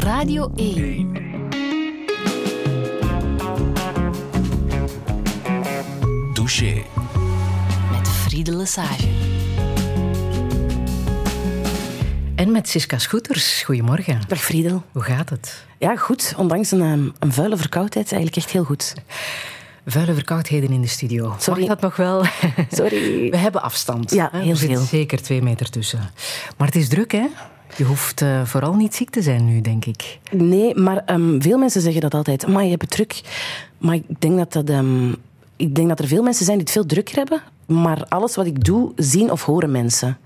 Radio 1. Douche. Met Friede Lesage. En met Siska Schoeters. Goedemorgen. Dag Friedel. Hoe gaat het? Ja, goed. Ondanks een, ehm, een vuile verkoudheid eigenlijk echt heel goed. Vuile verkoudheden in de studio. Sorry. Mag dat nog wel? Sorry. We hebben afstand. Ja, hè? heel er zit veel. zeker twee meter tussen. Maar het is druk, hè? Je hoeft eh, vooral niet ziek te zijn nu, denk ik. Nee, maar ehm, veel mensen zeggen dat altijd. Maar je hebt het druk. Maar ik denk dat, dat, ehm, ik denk dat er veel mensen zijn die het veel drukker hebben. Maar alles wat ik doe, zien of horen mensen.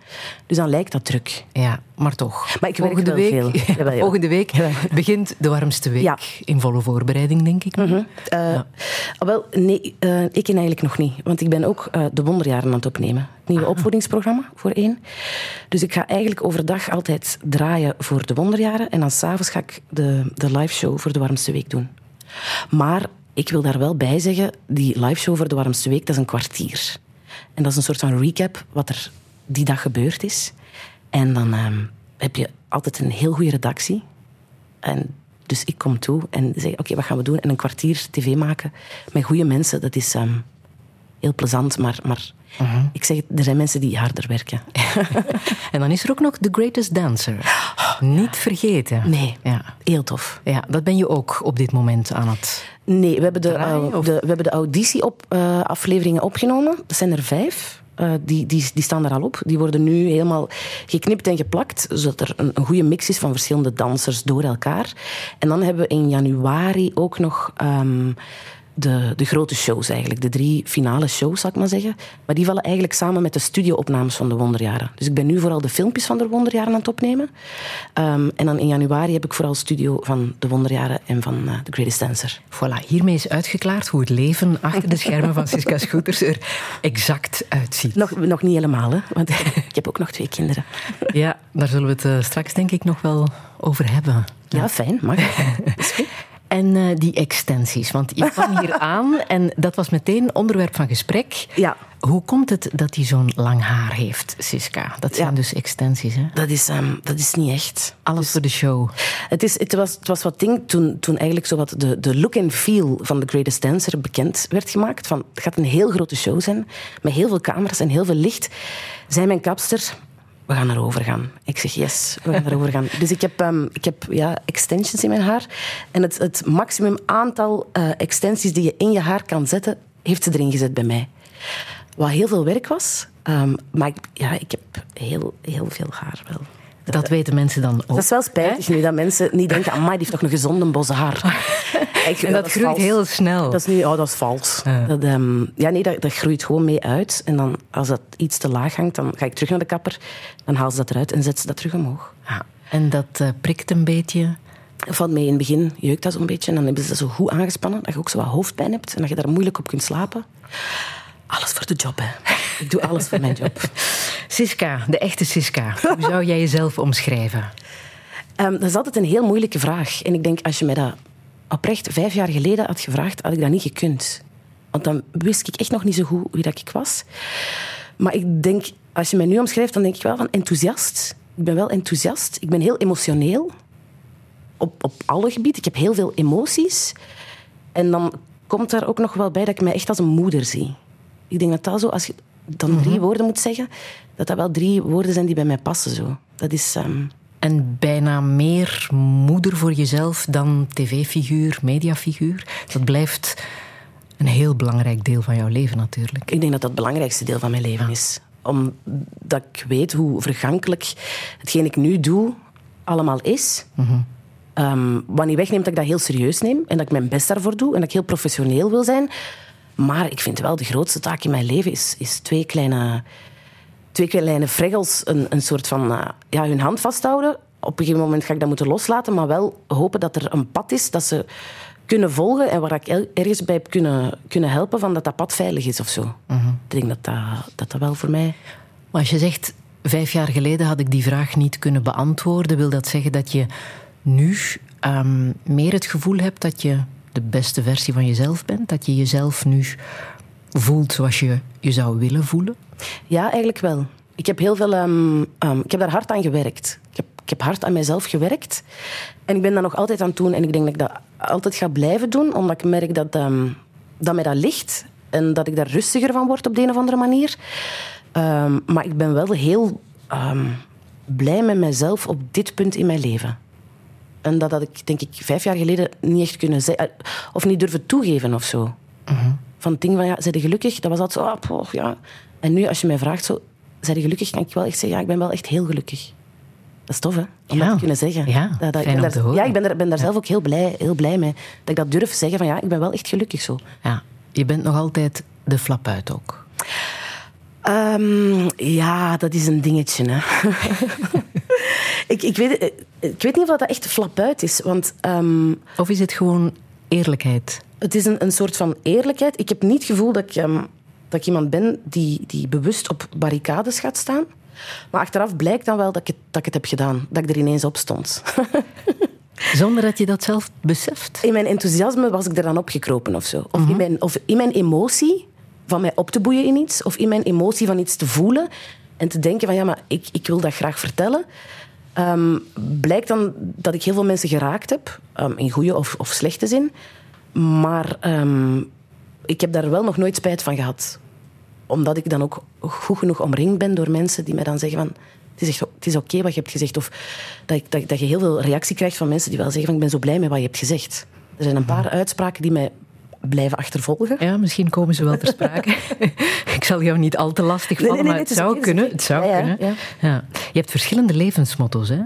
Dus dan lijkt dat druk. Ja, maar toch. Maar ik werk volgende wel week, veel. Ja. volgende week begint de warmste week. Ja. In volle voorbereiding, denk ik. Eh, ah, wel, nee, eh, ik eigenlijk nog niet. Want ik ben ook eh, de wonderjaren aan het opnemen. Het nieuwe opvoedingsprogramma voor één. Dus ik ga eigenlijk overdag altijd draaien voor de wonderjaren. En dan s'avonds ga ik de, de live show voor de warmste week doen. Maar ik wil daar wel bij zeggen, die live show voor de warmste week, dat is een kwartier. En dat is een soort van recap wat er die dag gebeurd is. En dan ehm, heb je altijd een heel goede redactie. En dus ik kom toe en zeg, oké, wat gaan we doen? En een kwartier tv maken met goede mensen, dat is ehm, heel plezant. Maar, maar ik zeg, er zijn mensen die harder werken. En dan is er ook nog The Greatest Dancer. Niet vergeten. Nee, Ja. heel tof. ja, dat ben je ook op dit moment aan het... Nee, we hebben de, Draaien, au- of? de, we hebben de auditie-afleveringen opgenomen. Dat zijn er vijf. Eh, die, die, die staan er al op. Die worden nu helemaal geknipt en geplakt, zodat er een, een goede mix is van verschillende dansers door elkaar. En dan hebben we in januari ook nog ehm, de, de grote shows eigenlijk. De drie finale shows, zal ik maar zeggen. Maar die vallen eigenlijk samen met de studioopnames van de Wonderjaren. Dus ik ben nu vooral de filmpjes van de Wonderjaren aan het opnemen. Ehm, en dan in januari heb ik vooral studio van de Wonderjaren en van eh, The Greatest Dancer. Voilà, hiermee is uitgeklaard hoe het leven achter de schermen van Siska Scooters er exact uitziet. Nog, nog niet helemaal, hè? want ik heb ook nog twee kinderen. Ja, daar zullen we het eh, straks denk ik nog wel over hebben. Ja, fijn, mag. Is goed. En eh, die extensies, want je kwam hier aan en dat was meteen onderwerp van gesprek. Ja. Hoe komt het dat hij zo'n lang haar heeft, Siska? Dat zijn Ja. dus extensies, hè? Dat is, ehm, dat is niet echt. Alles voor de show. Het, is, het, was, het was wat ding toen, toen eigenlijk zo wat de, de look en feel van The Greatest Dancer bekend werd gemaakt. Van, het gaat een heel grote show zijn, met heel veel camera's en heel veel licht. Zij mijn kapster, we gaan erover gaan. Ik zeg yes, we gaan erover gaan. Dus ik heb, ehm, ik heb ja, extensions in mijn haar. En het, het maximum aantal eh, extensies die je in je haar kan zetten, heeft ze erin gezet bij mij. Wat heel veel werk was. ehm, maar ik, ja, ik heb heel, heel veel haar wel. Dat weten mensen dan ook. Dat is wel spijtig nu dat mensen niet denken, amai, die heeft toch een gezonde bos haar. Ik, En dat groeit vals. heel snel. Dat is nu, oh, dat is vals. Dat, ehm, ja, nee, dat, dat groeit gewoon mee uit. En dan, als dat iets te laag hangt, dan ga ik terug naar de kapper. Dan haal ze dat eruit en zet ze dat terug omhoog. Ja, en dat eh, prikt een beetje. Valt mee in het begin, jeukt dat zo'n beetje. En dan hebben ze dat zo goed aangespannen, dat je ook zo wat hoofdpijn hebt. En dat je daar moeilijk op kunt slapen. Alles voor de job, hè. Ik doe alles voor mijn job. Siska, de echte Siska. Hoe zou jij jezelf omschrijven? Ehm, dat is altijd een heel moeilijke vraag. En ik denk, als je mij dat oprecht vijf jaar geleden had gevraagd, had ik dat niet gekund. Want dan wist ik echt nog niet zo goed wie dat ik was. Maar ik denk, als je mij nu omschrijft, dan denk ik wel van enthousiast. Ik ben wel enthousiast. Ik ben heel emotioneel. Op, op alle gebieden. Ik heb heel veel emoties. En dan komt daar ook nog wel bij dat ik mij echt als een moeder zie. Ik denk dat dat zo, als je dan drie woorden moet zeggen, dat dat wel drie woorden zijn die bij mij passen. Zo. Dat is... ehm, En bijna meer moeder voor jezelf dan tv-figuur, mediafiguur. Dat blijft een heel belangrijk deel van jouw leven natuurlijk. Ik denk dat dat het belangrijkste deel van mijn leven is. Omdat ik weet hoe vergankelijk hetgeen ik nu doe allemaal is. Ehm, wat niet wegneemt dat ik dat heel serieus neem en dat ik mijn best daarvoor doe en dat ik heel professioneel wil zijn. Maar ik vind wel de grootste taak in mijn leven is, is twee kleine twee kleine freggels een, een soort van eh, ja, hun hand vasthouden. Op een gegeven moment ga ik dat moeten loslaten, maar wel hopen dat er een pad is dat ze kunnen volgen en waar ik ergens bij heb kunnen, kunnen helpen van dat dat pad veilig is of zo. Ik denk dat dat, dat dat wel voor mij... Maar als je zegt, vijf jaar geleden had ik die vraag niet kunnen beantwoorden, wil dat zeggen dat je nu ehm, meer het gevoel hebt dat je de beste versie van jezelf bent? Dat je jezelf nu voelt zoals je je zou willen voelen? Ja, eigenlijk wel. Ik heb heel veel... ehm, ehm, ik heb daar hard aan gewerkt. Ik heb ik heb hard aan mezelf gewerkt. En ik ben dat nog altijd aan het doen. En ik denk dat ik dat altijd ga blijven doen, omdat ik merk dat, ehm, dat mij dat ligt. En dat ik daar rustiger van word op de een of andere manier. Maar ik ben wel heel blij met mezelf op dit punt in mijn leven. En dat had ik, denk ik, vijf jaar geleden niet echt kunnen zeggen. Of niet durven toegeven of zo. Van het ding van, ja, zijn gelukkig? Dat was altijd zo, ah, ja. En nu, als je mij vraagt, zo, zijn gelukkig? Kan ik wel echt zeggen, ja, ik ben wel echt heel gelukkig. Dat is tof, hè? Om Ja. dat te kunnen zeggen. Ja, dat, dat, ik fijn ben om te daar, horen. Ja, ik ben daar, ben daar zelf ook heel blij, heel blij mee. Dat ik dat durf zeggen van, ja, ik ben wel echt gelukkig zo. Ja, je bent nog altijd de flap uit ook. Ehm, ja, dat is een dingetje. Hè. ik, ik, weet, eh, ik weet niet of dat echt flap uit is. Want ehm, Of is het gewoon eerlijkheid? Het is een, een soort van eerlijkheid. Ik heb niet het gevoel dat ik, ehm, dat ik iemand ben die, die bewust op barricades gaat staan. Maar achteraf blijkt dan wel dat ik, het, dat ik het heb gedaan. Dat ik er ineens op stond. Zonder dat je dat zelf beseft? In mijn enthousiasme was ik er dan opgekropen of zo. Of, in mijn, of in mijn emotie van mij op te boeien in iets. Of in mijn emotie van iets te voelen. En te denken van ja, maar ik, ik wil dat graag vertellen. Ehm, blijkt dan dat ik heel veel mensen geraakt heb. ehm, in goede of, of slechte zin. Maar ehm, ik heb daar wel nog nooit spijt van gehad. Omdat ik dan ook goed genoeg omringd ben door mensen die mij dan zeggen van... Het is, is oké wat je hebt gezegd. Of dat, ik, dat, dat je heel veel reactie krijgt van mensen die wel zeggen van... Ik ben zo blij met wat je hebt gezegd. Er zijn een paar uitspraken die mij blijven achtervolgen. Ja, misschien komen ze wel ter sprake. ik zal jou niet al te lastig vallen, nee, nee, maar het zou kunnen. Het zou ja, kunnen. ja. Ja. Je hebt verschillende levensmotto's, hè?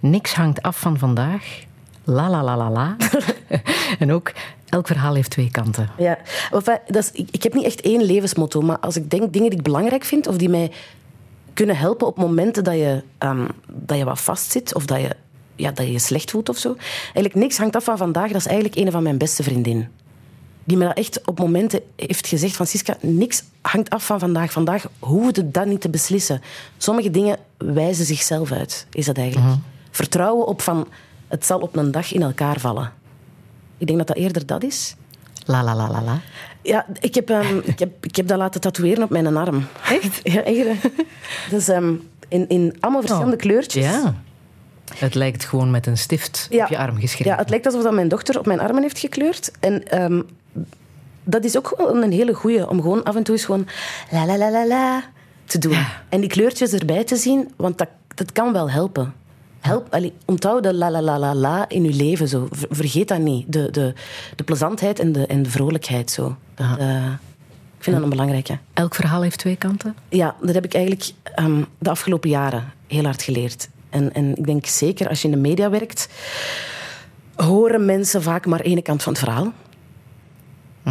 Niks hangt af van vandaag. La la la la la. en ook, elk verhaal heeft twee kanten. Ja, enfin, dat is, ik, ik heb niet echt één levensmotto, maar als ik denk dingen die ik belangrijk vind of die mij kunnen helpen op momenten dat je, ehm, dat je wat vastzit of dat je, ja, dat je je slecht voelt of zo. Eigenlijk niks hangt af van vandaag. Dat is eigenlijk een van mijn beste vriendinnen. Die me dat echt op momenten heeft gezegd: Francisca, niks hangt af van vandaag. Vandaag hoefde je dat niet te beslissen. Sommige dingen wijzen zichzelf uit, is dat eigenlijk. Vertrouwen op van het zal op een dag in elkaar vallen. Ik denk dat dat eerder dat is. La la la la la. Ja, ik heb, ehm, ik, heb, ik heb dat laten tatoeëren op mijn arm. Echt? Ja, echt. Dus ehm, in, in allemaal verschillende Oh, kleurtjes. Ja. Het lijkt gewoon met een stift op je arm geschreven. Ja, het lijkt alsof dat mijn dochter op mijn armen heeft gekleurd. En ehm, dat is ook een hele goeie om gewoon af en toe eens gewoon la la la la la te doen. En die kleurtjes erbij te zien, want dat, dat kan wel helpen. Help, allee, onthoud de la la la la la in je leven. Zo. Ver- Vergeet dat niet. De, de, de plezantheid en de, en de vrolijkheid. Zo. Dat, eh, ik vind dat een belangrijke. Elk verhaal heeft twee kanten. Ja, dat heb ik eigenlijk ehm, de afgelopen jaren heel hard geleerd. En, en ik denk zeker als je in de media werkt, horen mensen vaak maar één kant van het verhaal.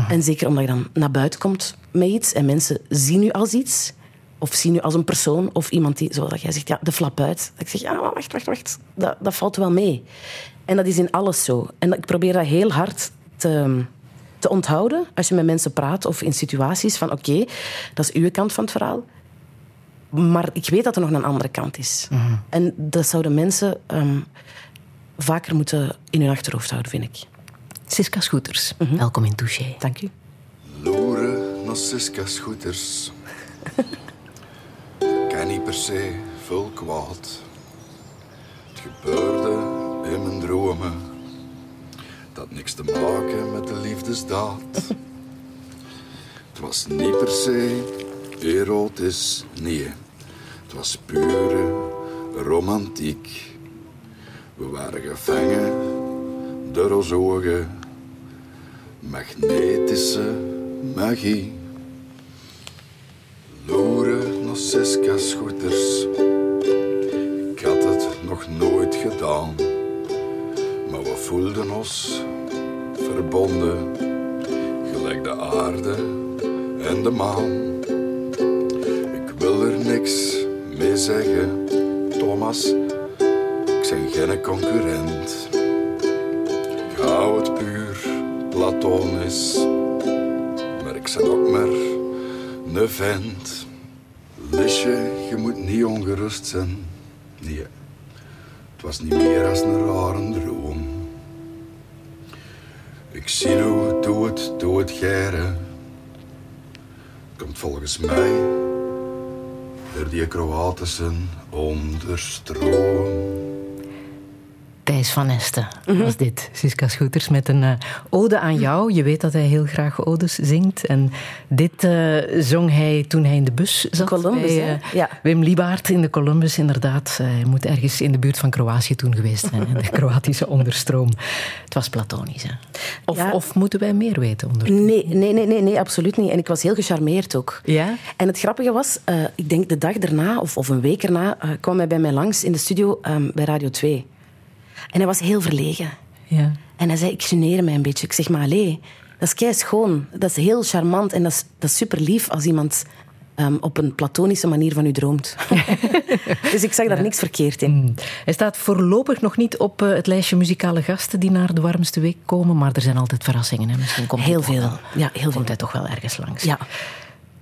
En zeker omdat je dan naar buiten komt met iets en mensen zien u als iets. Of zien u als een persoon of iemand die, zoals jij zegt, ja, de flap uit. Dat ik zeg, ja, maar wacht, wacht, wacht. Dat, dat valt wel mee. En dat is in alles zo. En ik probeer dat heel hard te, te onthouden als je met mensen praat of in situaties van oké, dat is uw kant van het verhaal. Maar ik weet dat er nog een andere kant is. En dat zouden mensen ehm, vaker moeten in hun achterhoofd houden, vind ik. Siska Schoeters, Mhm. welkom in Touché. Dank u. Loeren naar Siska Scooters. Ken niet per se veel kwaad. Het gebeurde in mijn dromen. Dat had niks te maken met de liefdesdaad. Het was niet per se erotisch, nee. Het was pure romantiek. We waren gevangen door onze ogen magnetische magie. Loeren naar Siska scooters. Ik had het nog nooit gedaan, maar we voelden ons verbonden, gelijk de aarde en de maan. Ik wil er niks mee zeggen, Thomas. Ik ben geen concurrent. Ik hou het puur platonisch. Maar ik ben ook maar een vent. Lisje, je moet niet ongerust zijn. Nee, het was niet meer als een rare droom. Ik zie hoe doe het, doe het geren. Komt volgens mij door die Kroatische onderstroom. Thijs van Esten was dit. Siska Schoeters met een eh, ode aan jou. Je weet dat hij heel graag odes zingt. En dit eh, zong hij toen hij in de bus zat. Columbus, bij, eh, Ja. Wim Liebaert in de Columbus, inderdaad. Hij moet ergens in de buurt van Kroatië toen geweest zijn. de Kroatische onderstroom. Het was platonisch, hè? Of, Ja. of moeten wij meer weten onder? Nee, nee, nee, nee, nee, absoluut niet. En ik was heel gecharmeerd ook. Ja? En het grappige was, ik denk de dag daarna, of, of een week erna, kwam hij bij mij langs in de studio ehm, bij Radio 2. En hij was heel verlegen. Ja. En hij zei, ik geneer mij een beetje. Ik zeg, maar allee, dat is kei schoon. Dat is heel charmant en dat is, dat is super lief als iemand ehm, op een platonische manier van u droomt. dus ik zag daar niks verkeerd in. Mm. Hij staat voorlopig nog niet op eh, het lijstje muzikale gasten die naar de warmste week komen, maar er zijn altijd verrassingen. Hè? Misschien komt Heel veel. wel- Ja, heel veel. Komt hij toch wel ergens langs. Ja.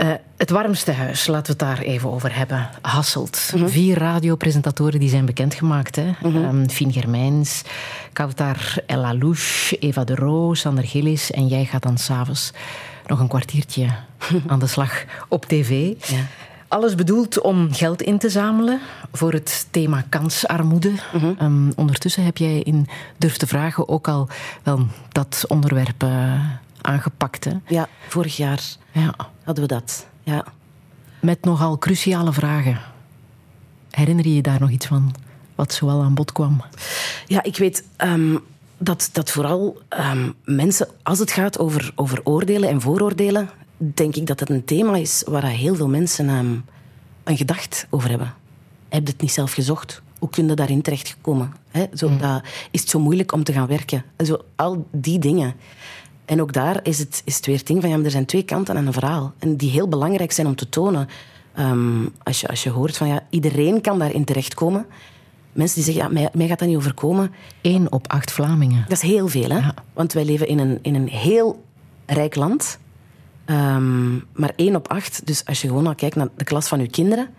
Eh, het warmste huis, laten we het daar even over hebben. Hasselt. Mhm. Vier radiopresentatoren die zijn bekendgemaakt. Hè? Ehm, Fien Germijns, Kautar El Alouche, Eva de Roo, Sander Gillis. En jij gaat dan s'avonds nog een kwartiertje aan de slag op tv. Ja. Alles bedoeld om geld in te zamelen voor het thema kansarmoede. Ehm, ondertussen heb jij in Durf te Vragen ook al wel dat onderwerp eh, aangepakt. Hè? ja, vorig jaar Ja. Hadden we dat. Ja. Met nogal cruciale vragen. Herinner je je daar nog iets van? Wat zoal aan bod kwam? Ja, ik weet ehm, dat, dat vooral ehm, mensen, als het gaat over, over oordelen en vooroordelen, denk ik dat het een thema is waar heel veel mensen ehm, een gedacht over hebben. Heb je het niet zelf gezocht? Hoe kun je daarin terechtgekomen? Hè? Zo, dat, is het zo moeilijk om te gaan werken? En zo, al die dingen. En ook daar is het, is het weer het ding van, ja, er zijn twee kanten aan een verhaal. En die heel belangrijk zijn om te tonen. Ehm, als, je, als je hoort van, ja, iedereen kan daarin terechtkomen. Mensen die zeggen, ja, mij, mij gaat dat niet overkomen. Eén op acht Vlamingen. Dat is heel veel, hè? Ja. Want wij leven in een, in een heel rijk land. Ehm, maar één op acht. Dus als je gewoon al kijkt naar de klas van je kinderen,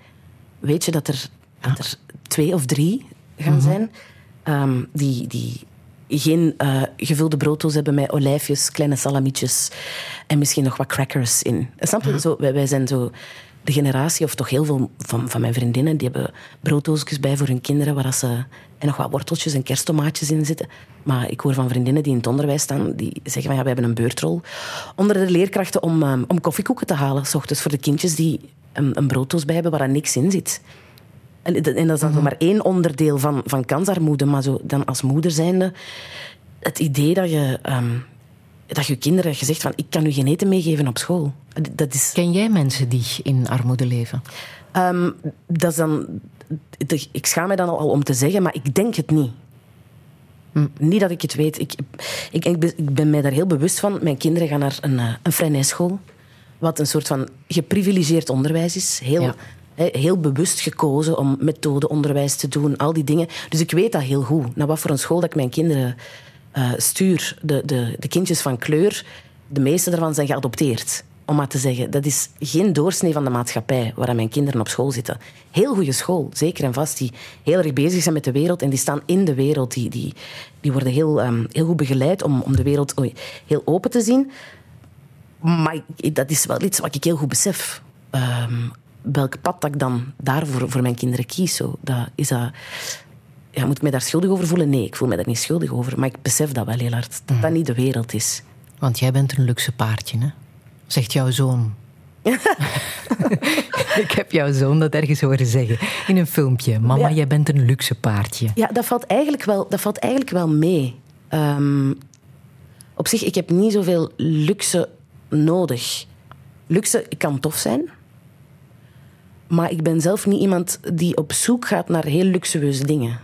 weet je dat er, dat er twee of drie gaan zijn ehm, die, die geen eh, gevulde brooddoos hebben met olijfjes, kleine salamietjes en misschien nog wat crackers in. Snap je? Zo, wij, wij zijn zo de generatie, of toch heel veel van, van mijn vriendinnen, die hebben brooddoosjes bij voor hun kinderen, waar ze, en nog wat worteltjes en kersttomaatjes in zitten. Maar ik hoor van vriendinnen die in het onderwijs staan, die zeggen van ja, we hebben een beurtrol onder de leerkrachten om, ehm, om koffiekoeken te halen, s ochtends voor de kindjes die een, een brooddoos bij hebben waar er niks in zit. En, en dat is dan zo maar één onderdeel van, van kansarmoede. Maar zo, dan als moeder zijnde, het idee dat je, ehm, dat je kinderen zegt van ik kan u geen eten meegeven op school. Dat is, Ken jij mensen die in armoede leven? ehm, dat is dan, ik schaam me dan al om te zeggen, maar ik denk het niet. Niet dat ik het weet. Ik, ik, ik, ben, ik ben mij daar heel bewust van. Mijn kinderen gaan naar een, uh, een Freinet-school. Wat een soort van geprivilegeerd onderwijs is. Heel, Ja. Heel bewust gekozen om methodeonderwijs te doen. Al die dingen. Dus ik weet dat heel goed. Naar wat voor een school dat ik mijn kinderen eh, stuur. De, de, de kindjes van kleur, de meeste daarvan zijn geadopteerd. Om maar te zeggen, dat is geen doorsnee van de maatschappij waar mijn kinderen op school zitten. Heel goede school, zeker en vast. Die heel erg bezig zijn met de wereld en die staan in de wereld. Die, die, die worden heel, ehm, heel goed begeleid om, om de wereld heel open te zien. Maar dat is wel iets wat ik heel goed besef. Ehm, welk pad dat ik dan daarvoor voor mijn kinderen kies. Zo. Dat, is dat, ja, moet ik me daar schuldig over voelen? Nee, ik voel me daar niet schuldig over. Maar ik besef dat wel heel hard. Dat dat niet de wereld is. Want jij bent een luxe paardje, hè? Zegt jouw zoon. Ik heb jouw zoon dat ergens horen zeggen. In een filmpje. Mama, Ja. jij bent een luxe paardje. Ja, dat valt eigenlijk wel, dat valt eigenlijk wel mee. Ehm, op zich, ik heb niet zoveel luxe nodig. Luxe kan tof zijn. Maar ik ben zelf niet iemand die op zoek gaat naar heel luxueuze dingen.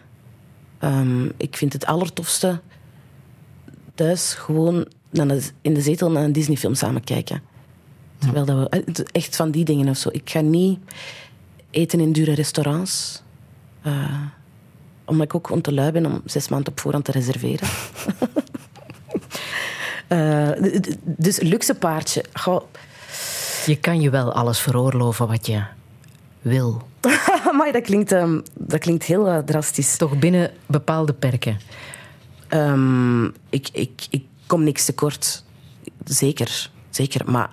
Ehm, ik vind het allertofste thuis gewoon in de zetel naar een Disney-film samen kijken. Terwijl dat we, eh, echt van die dingen of zo. Ik ga niet eten in dure restaurants. Eh, omdat ik ook gewoon te lui ben om zes maanden op voorhand te reserveren. Eh, dus luxe paardje. Je kan je wel alles veroorloven wat je wil. maar dat klinkt, ehm, dat klinkt heel eh, drastisch. Toch binnen bepaalde perken. Ehm, ik, ik, ik kom niks tekort. Zeker, zeker. Maar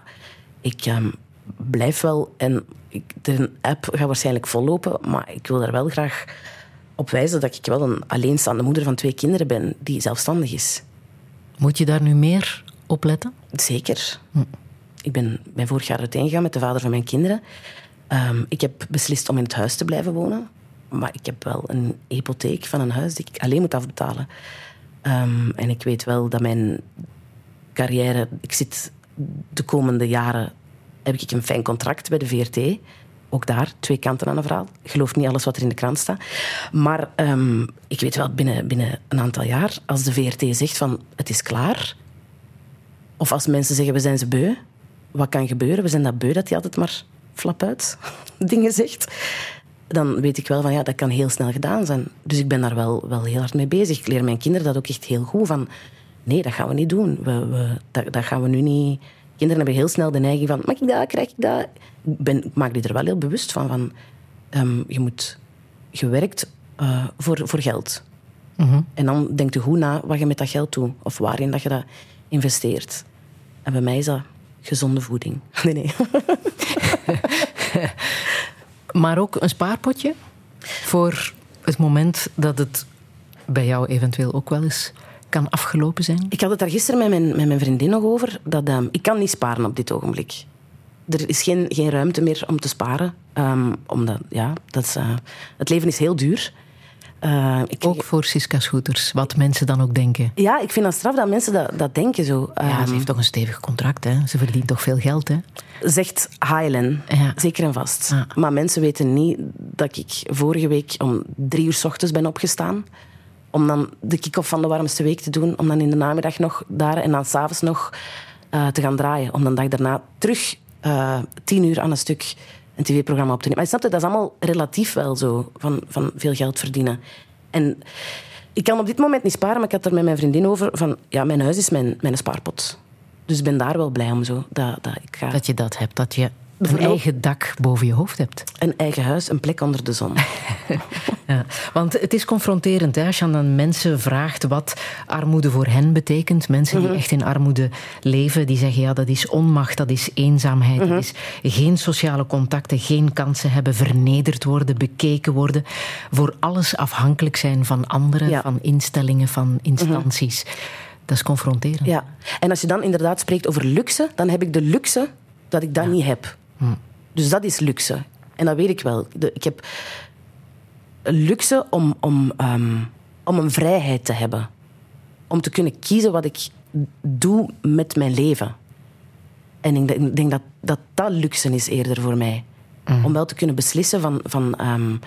ik ehm, blijf wel... En ik, de app gaat waarschijnlijk vollopen, maar ik wil daar wel graag op wijzen dat ik wel een alleenstaande moeder van twee kinderen ben die zelfstandig is. Moet je daar nu meer op letten? Zeker. Ik ben, ben vorig jaar uiteengegaan met de vader van mijn kinderen. Ehm, ik heb beslist om in het huis te blijven wonen. Maar ik heb wel een hypotheek van een huis die ik alleen moet afbetalen. Ehm, en ik weet wel dat mijn carrière... Ik zit de komende jaren... Heb ik een fijn contract bij de VRT. Ook daar, twee kanten aan een verhaal. Ik geloof niet alles wat er in de krant staat. Maar ehm, ik weet wel, binnen, binnen een aantal jaar... Als de VRT zegt van, het is klaar... Of als mensen zeggen, we zijn ze beu. Wat kan gebeuren? We zijn dat beu dat hij altijd maar flap uit dingen zegt. Dan weet ik wel van, ja, dat kan heel snel gedaan zijn. Dus ik ben daar wel, wel heel hard mee bezig. Ik leer mijn kinderen dat ook echt heel goed van... Nee, dat gaan we niet doen. We, we, dat, dat gaan we nu niet... Kinderen hebben heel snel de neiging van... Mag ik dat? Krijg ik dat? Ik, ben, ik maak die er wel heel bewust van. van ehm, je moet gewerkt uh, voor, voor geld. En dan denkt je goed na wat je met dat geld doet. Of waarin dat je dat investeert. En bij mij is dat gezonde voeding. Nee, nee. maar ook een spaarpotje voor het moment dat het bij jou eventueel ook wel eens kan afgelopen zijn? Ik had het daar gisteren met mijn, met mijn vriendin nog over. Dat, um, ik kan niet sparen op dit ogenblik. Er is geen, geen ruimte meer om te sparen. Um, omdat, ja, dat is, uh, het leven is heel duur. Uh, ik, ook voor Siska Scooters, wat mensen dan ook denken. Ja, ik vind dat straf dat mensen dat, dat denken zo. Um, ja, ze heeft toch een stevig contract, hè? Ze verdient toch veel geld, hè? Zegt Highland, ja. zeker en vast. Ja. Maar mensen weten niet dat ik vorige week om drie uur s ochtends ben opgestaan. Om dan de kick-off van de warmste week te doen. Om dan in de namiddag nog daar en dan s'avonds nog uh, te gaan draaien. Om dan dag daarna terug uh, tien uur aan een stuk een tv-programma op te nemen. Maar je snapt, dat is allemaal relatief wel zo, van, van veel geld verdienen. En ik kan op dit moment niet sparen, maar ik had er met mijn vriendin over van, ja, mijn huis is mijn, mijn spaarpot. Dus ik ben daar wel blij om zo. Dat, dat, ik ga... dat je dat hebt, dat je een eigen dak boven je hoofd hebt. Een eigen huis, een plek onder de zon. ja, want het is confronterend hè, als je aan mensen vraagt wat armoede voor hen betekent. Mensen die echt in armoede leven, die zeggen ja, dat is onmacht, dat is eenzaamheid, dat is geen sociale contacten, geen kansen hebben, vernederd worden, bekeken worden, voor alles afhankelijk zijn van anderen, ja. van instellingen, van instanties. Dat is confronterend. Ja, en als je dan inderdaad spreekt over luxe, dan heb ik de luxe dat ik dat ja. niet heb. Dus dat is luxe. En dat weet ik wel. De, ik heb luxe om, om, um, om een vrijheid te hebben. Om te kunnen kiezen wat ik doe met mijn leven. En ik denk, ik denk dat, dat dat luxe is eerder voor mij. Hm. Om wel te kunnen beslissen van... van um,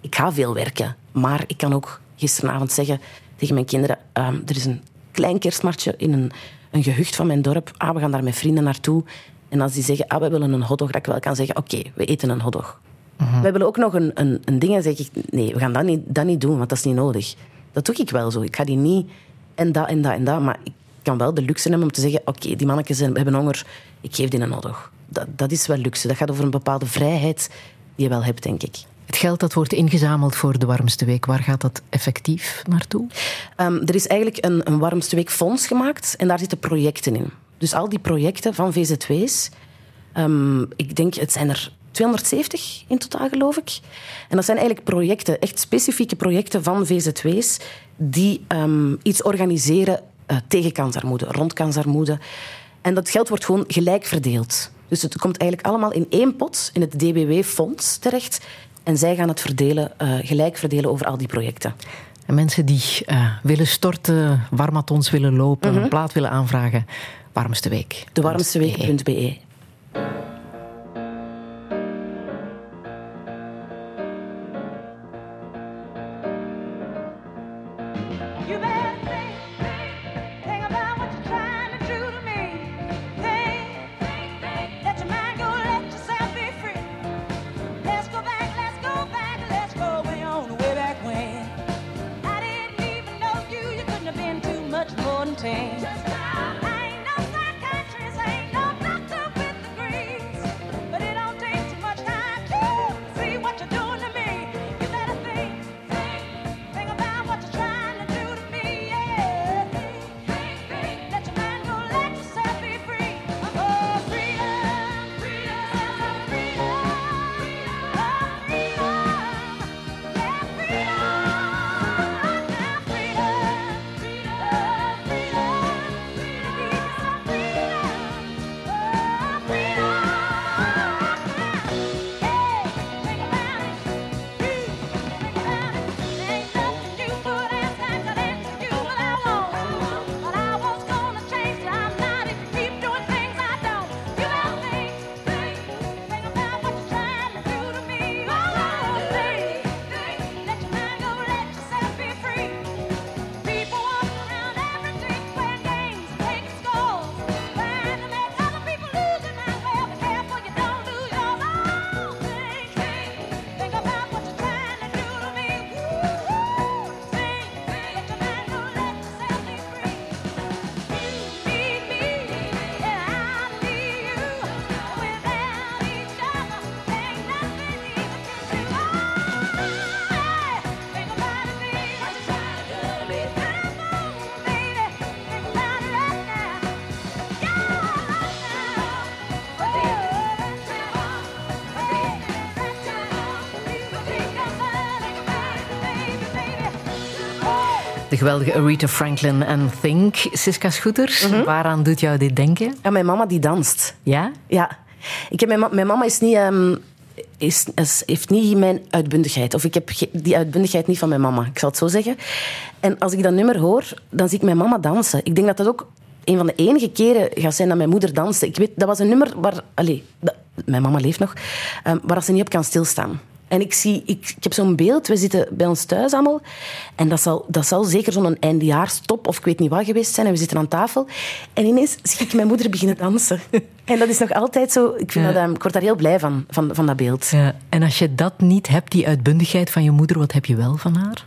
ik ga veel werken, maar ik kan ook gisteravond zeggen tegen mijn kinderen... Um, er is een klein kerstmarktje in een, een gehucht van mijn dorp. Ah, we gaan daar met vrienden naartoe. En als die zeggen, ah, we willen een hotdog, dat ik wel kan zeggen, oké, okay, we eten een hotdog. Uh-huh. We willen ook nog een, een, een ding en zeg ik, nee, we gaan dat niet, dat niet doen, want dat is niet nodig. Dat doe ik wel zo. Ik ga die niet en dat en dat en dat, maar ik kan wel de luxe hebben om te zeggen, oké, okay, die mannetjes hebben honger, ik geef die een hotdog. Dat, dat is wel luxe. Dat gaat over een bepaalde vrijheid die je wel hebt, denk ik. Het geld dat wordt ingezameld voor de Warmste Week, waar gaat dat effectief naartoe? Um, er is eigenlijk een, een Warmste Week fonds gemaakt en daar zitten projecten in. Dus al die projecten van VZW's, um, ik denk, het zijn er 270 in totaal, geloof ik. En dat zijn eigenlijk projecten, echt specifieke projecten van VZW's, die um, iets organiseren uh, tegen kansarmoede, rond kansarmoede. En dat geld wordt gewoon gelijk verdeeld. Dus het komt eigenlijk allemaal in één pot, in het DBW-fonds terecht. En zij gaan het verdelen, uh, gelijk verdelen over al die projecten. En mensen die uh, willen storten, warmatons willen lopen, mm-hmm. een plaat willen aanvragen, Warmste Week. De warmsteweek.be. De geweldige Aretha Franklin en Think. Siska Scooters, waaraan doet jou dit denken? En mijn mama die danst. Ja? Ja. Ik heb mijn, ma- mijn mama is niet, ehm, is, is- heeft niet mijn uitbundigheid. Of ik heb die uitbundigheid niet van mijn mama. Ik zal het zo zeggen. En als ik dat nummer hoor, dan zie ik mijn mama dansen. Ik denk dat dat ook een van de enige keren gaat zijn dat mijn moeder danste. Ik weet, dat was een nummer waar... Allez, dat- mijn mama leeft nog. ehm, waar ze niet op kan stilstaan. En ik, zie, ik, ik heb zo'n beeld, we zitten bij ons thuis allemaal. En dat zal, dat zal zeker zo'n eindejaarstop of ik weet niet wat geweest zijn. En we zitten aan tafel. En ineens zie ik mijn moeder beginnen dansen. En dat is nog altijd zo. Ik, vind Ja. dat, ehm, ik word daar heel blij van, van, van dat beeld. ja. En als je dat niet hebt, die uitbundigheid van je moeder, wat heb je wel van haar?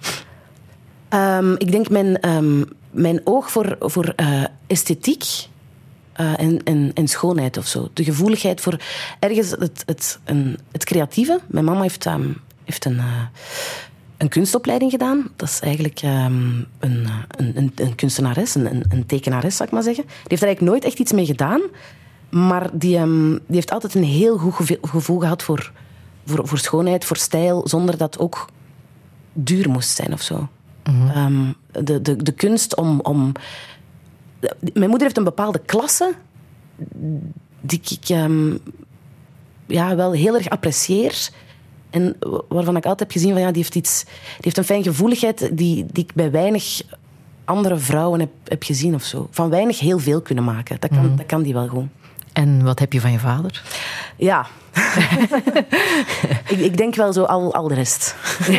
Ehm, ik denk mijn, ehm, mijn oog voor, voor eh, esthetiek eh, en, en, en schoonheid of zo. De gevoeligheid voor ergens het, het, een, het creatieve. Mijn mama heeft, ehm, heeft een, eh, een kunstopleiding gedaan. Dat is eigenlijk ehm, een, eh, een, een, een kunstenares, een, een, tekenares, zou ik maar zeggen. Die heeft er eigenlijk nooit echt iets mee gedaan. Maar die, ehm, die heeft altijd een heel goed gevoel gehad voor, voor, voor schoonheid, voor stijl, zonder dat het ook duur moest zijn of zo. Ehm, de, de, de kunst om, om. Mijn moeder heeft een bepaalde klasse die ik ehm, ja, wel heel erg apprecieer. En waarvan ik altijd heb gezien van ja, die heeft iets. Die heeft een fijn gevoeligheid die, die ik bij weinig andere vrouwen heb, heb gezien of zo. Van weinig heel veel kunnen maken. Dat kan, dat kan die wel gewoon. En wat heb je van je vader? Ja. ik, ik denk wel zo al, al de rest.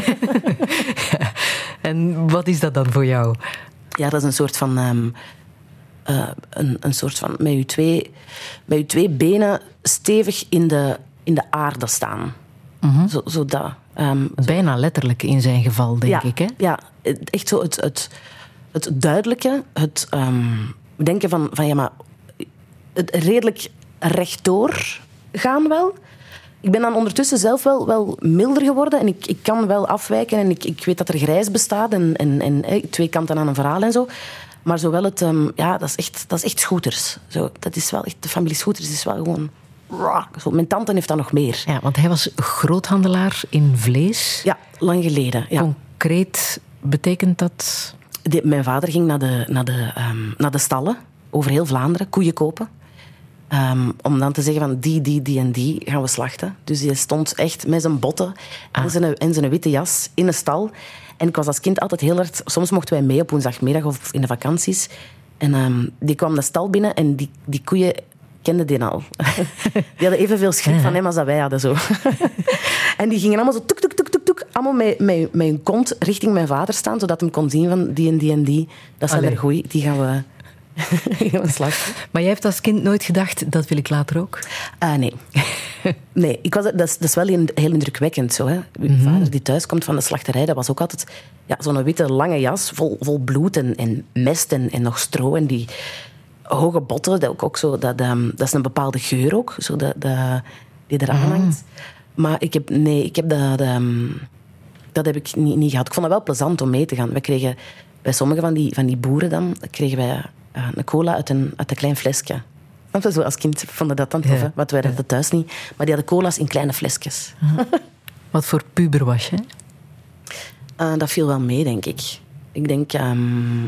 En wat is dat dan voor jou? Ja, dat is een soort van. ehm, eh, een, een soort van. Met je twee, met je twee benen stevig in de, in de aarde staan. Zo, zo dat. ehm, Bijna letterlijk in zijn geval, denk ja, ik. Hè? Ja, echt zo het, het, het duidelijke, het ehm, denken van, van ja, maar het redelijk rechtdoor gaan wel. Ik ben dan ondertussen zelf wel, wel milder geworden en ik, ik kan wel afwijken en ik, ik weet dat er grijs bestaat en, en, en twee kanten aan een verhaal en zo. Maar zowel het, ehm, ja, dat is echt, dat is echt scooters. Zo, dat is wel echt, de familie scooters is wel gewoon. Zo, mijn tante heeft dat nog meer. Ja, want hij was groothandelaar in vlees. Ja, lang geleden. Ja. Concreet betekent dat... Mijn vader ging naar de, naar, de, ehm, naar de stallen over heel Vlaanderen, koeien kopen. Ehm, om dan te zeggen van die, die, die en die gaan we slachten. Dus die stond echt met zijn botten en, zijn, en zijn witte jas in een stal. En ik was als kind altijd heel hard... Soms mochten wij mee op woensdagmiddag of in de vakanties. En ehm, die kwam de stal binnen en die, die koeien kenden die al. die hadden evenveel schrik van hem als dat wij hadden. Zo. en die gingen allemaal zo toek, toek, toek, toek, toek. Allemaal met, met, met hun kont richting mijn vader staan, zodat hij kon zien van die en die en die. Dat zijn Allee. er goeie, die gaan we, we slachten. Maar jij hebt als kind nooit gedacht, dat wil ik later ook? Ah, nee. nee, ik was, dat, is, dat is wel heel, heel indrukwekkend. Zo, hè. Mijn vader die thuis komt van de slachterij, dat was ook altijd ja, zo'n witte lange jas vol, vol bloed en, en mest en, en nog stro. En die hoge botten, dat, ook, ook zo, dat, ehm, dat is een bepaalde geur ook, zo dat, dat, die eraan hangt. Maar ik heb, nee, ik heb dat, ehm, dat heb ik niet, niet gehad. Ik vond het wel plezant om mee te gaan. We kregen bij sommige van die, van die boeren dan, kregen wij een cola uit een, uit een klein flesje. Want we als kind vonden dat dan tof, Ja. want wij hadden dat thuis niet. Maar die hadden cola's in kleine flesjes. Wat voor puber was je? Eh, dat viel wel mee, denk ik. Ik denk ehm,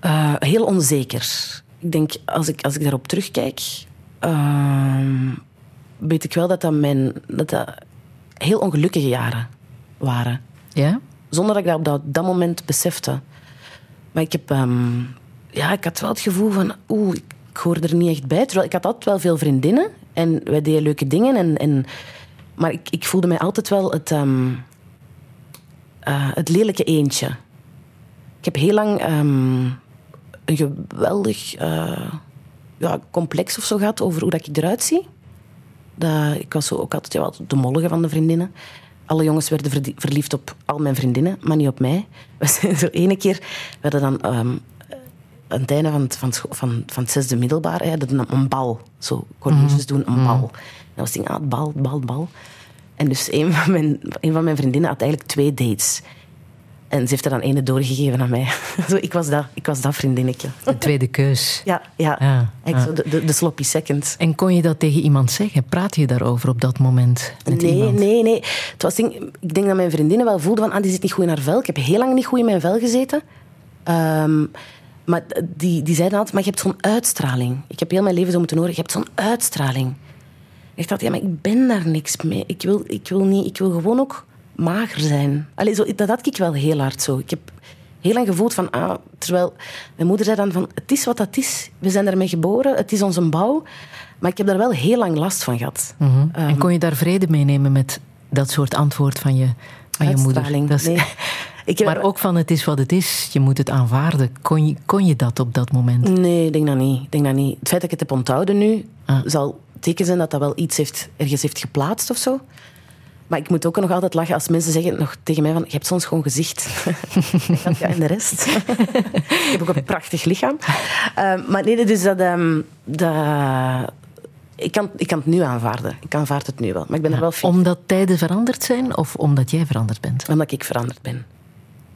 eh, heel onzeker. Ik denk, als ik, als ik daarop terugkijk, ehm, weet ik wel dat dat, mijn, dat dat heel ongelukkige jaren waren. Ja? Zonder dat ik dat op dat, dat moment besefte. Maar ik heb... ehm, ja, ik had wel het gevoel van... Oeh, ik hoor er niet echt bij. Terwijl ik had altijd wel veel vriendinnen. En wij deden leuke dingen. En, en, maar ik, ik voelde mij altijd wel het... ehm, eh, het lelijke eentje. Ik heb heel lang ehm, een geweldig eh, ja, complex of zo gehad over hoe dat ik eruit zie. Dat, ik was zo ook altijd ja, de mollige van de vriendinnen. Alle jongens werden verliefd op al mijn vriendinnen, maar niet op mij. We zijn zo ene keer, we hadden dan ehm, aan het einde van het, van, het van, van het zesde middelbaar, hè, een, een bal. Zo, colleges doen een bal. En dan was ding, ah, bal, bal, bal. En dus een van, mijn, een van mijn vriendinnen had eigenlijk twee dates. En ze heeft er dan ene doorgegeven aan mij. Zo, ik, was dat, ik was dat vriendinnetje. De tweede keus. Ja, ja. Ja, Ik ja. Zo de, de, de sloppy seconds. En kon je dat tegen iemand zeggen? Praat je daarover op dat moment met Nee, iemand? nee, nee. Het was, ding- ik denk dat mijn vriendinnen wel voelden van, ah, die zit niet goed in haar vel. Ik heb heel lang niet goed in mijn vel gezeten. Ehm, maar die, die zeiden altijd, maar je hebt zo'n uitstraling. Ik heb heel mijn leven zo moeten horen, je hebt zo'n uitstraling. Ik dacht, ja, maar ik ben daar niks mee. Ik wil, ik wil, niet, ik wil gewoon ook mager zijn. Allee, zo, dat had ik wel heel hard zo. Ik heb heel lang gevoeld van, ah, terwijl mijn moeder zei dan van, het is wat dat is. We zijn ermee geboren, het is onze bouw. Maar ik heb daar wel heel lang last van gehad. Mhm. Ehm. en kon je daar vrede mee nemen met dat soort antwoord van je, van je moeder? Uitstraling, Dat is- nee. Ik maar ook van het is wat het is, je moet het aanvaarden. Kon je, kon je dat op dat moment? Nee, ik denk dat niet. Ik denk dat niet. Het feit dat ik het heb onthouden nu, Ah. zal teken zijn dat dat wel iets heeft, ergens heeft geplaatst of zo. Maar ik moet ook nog altijd lachen als mensen zeggen nog tegen mij van, je hebt zo'n schoon gezicht. Ja, en de rest? ik heb ook een prachtig lichaam. Ehm, maar nee, dus dat... ehm, dat ik, kan, ik kan het nu aanvaarden. Ik aanvaard het nu wel. Maar ik ben er wel Omdat tijden veranderd zijn of omdat jij veranderd bent? omdat ik veranderd ben.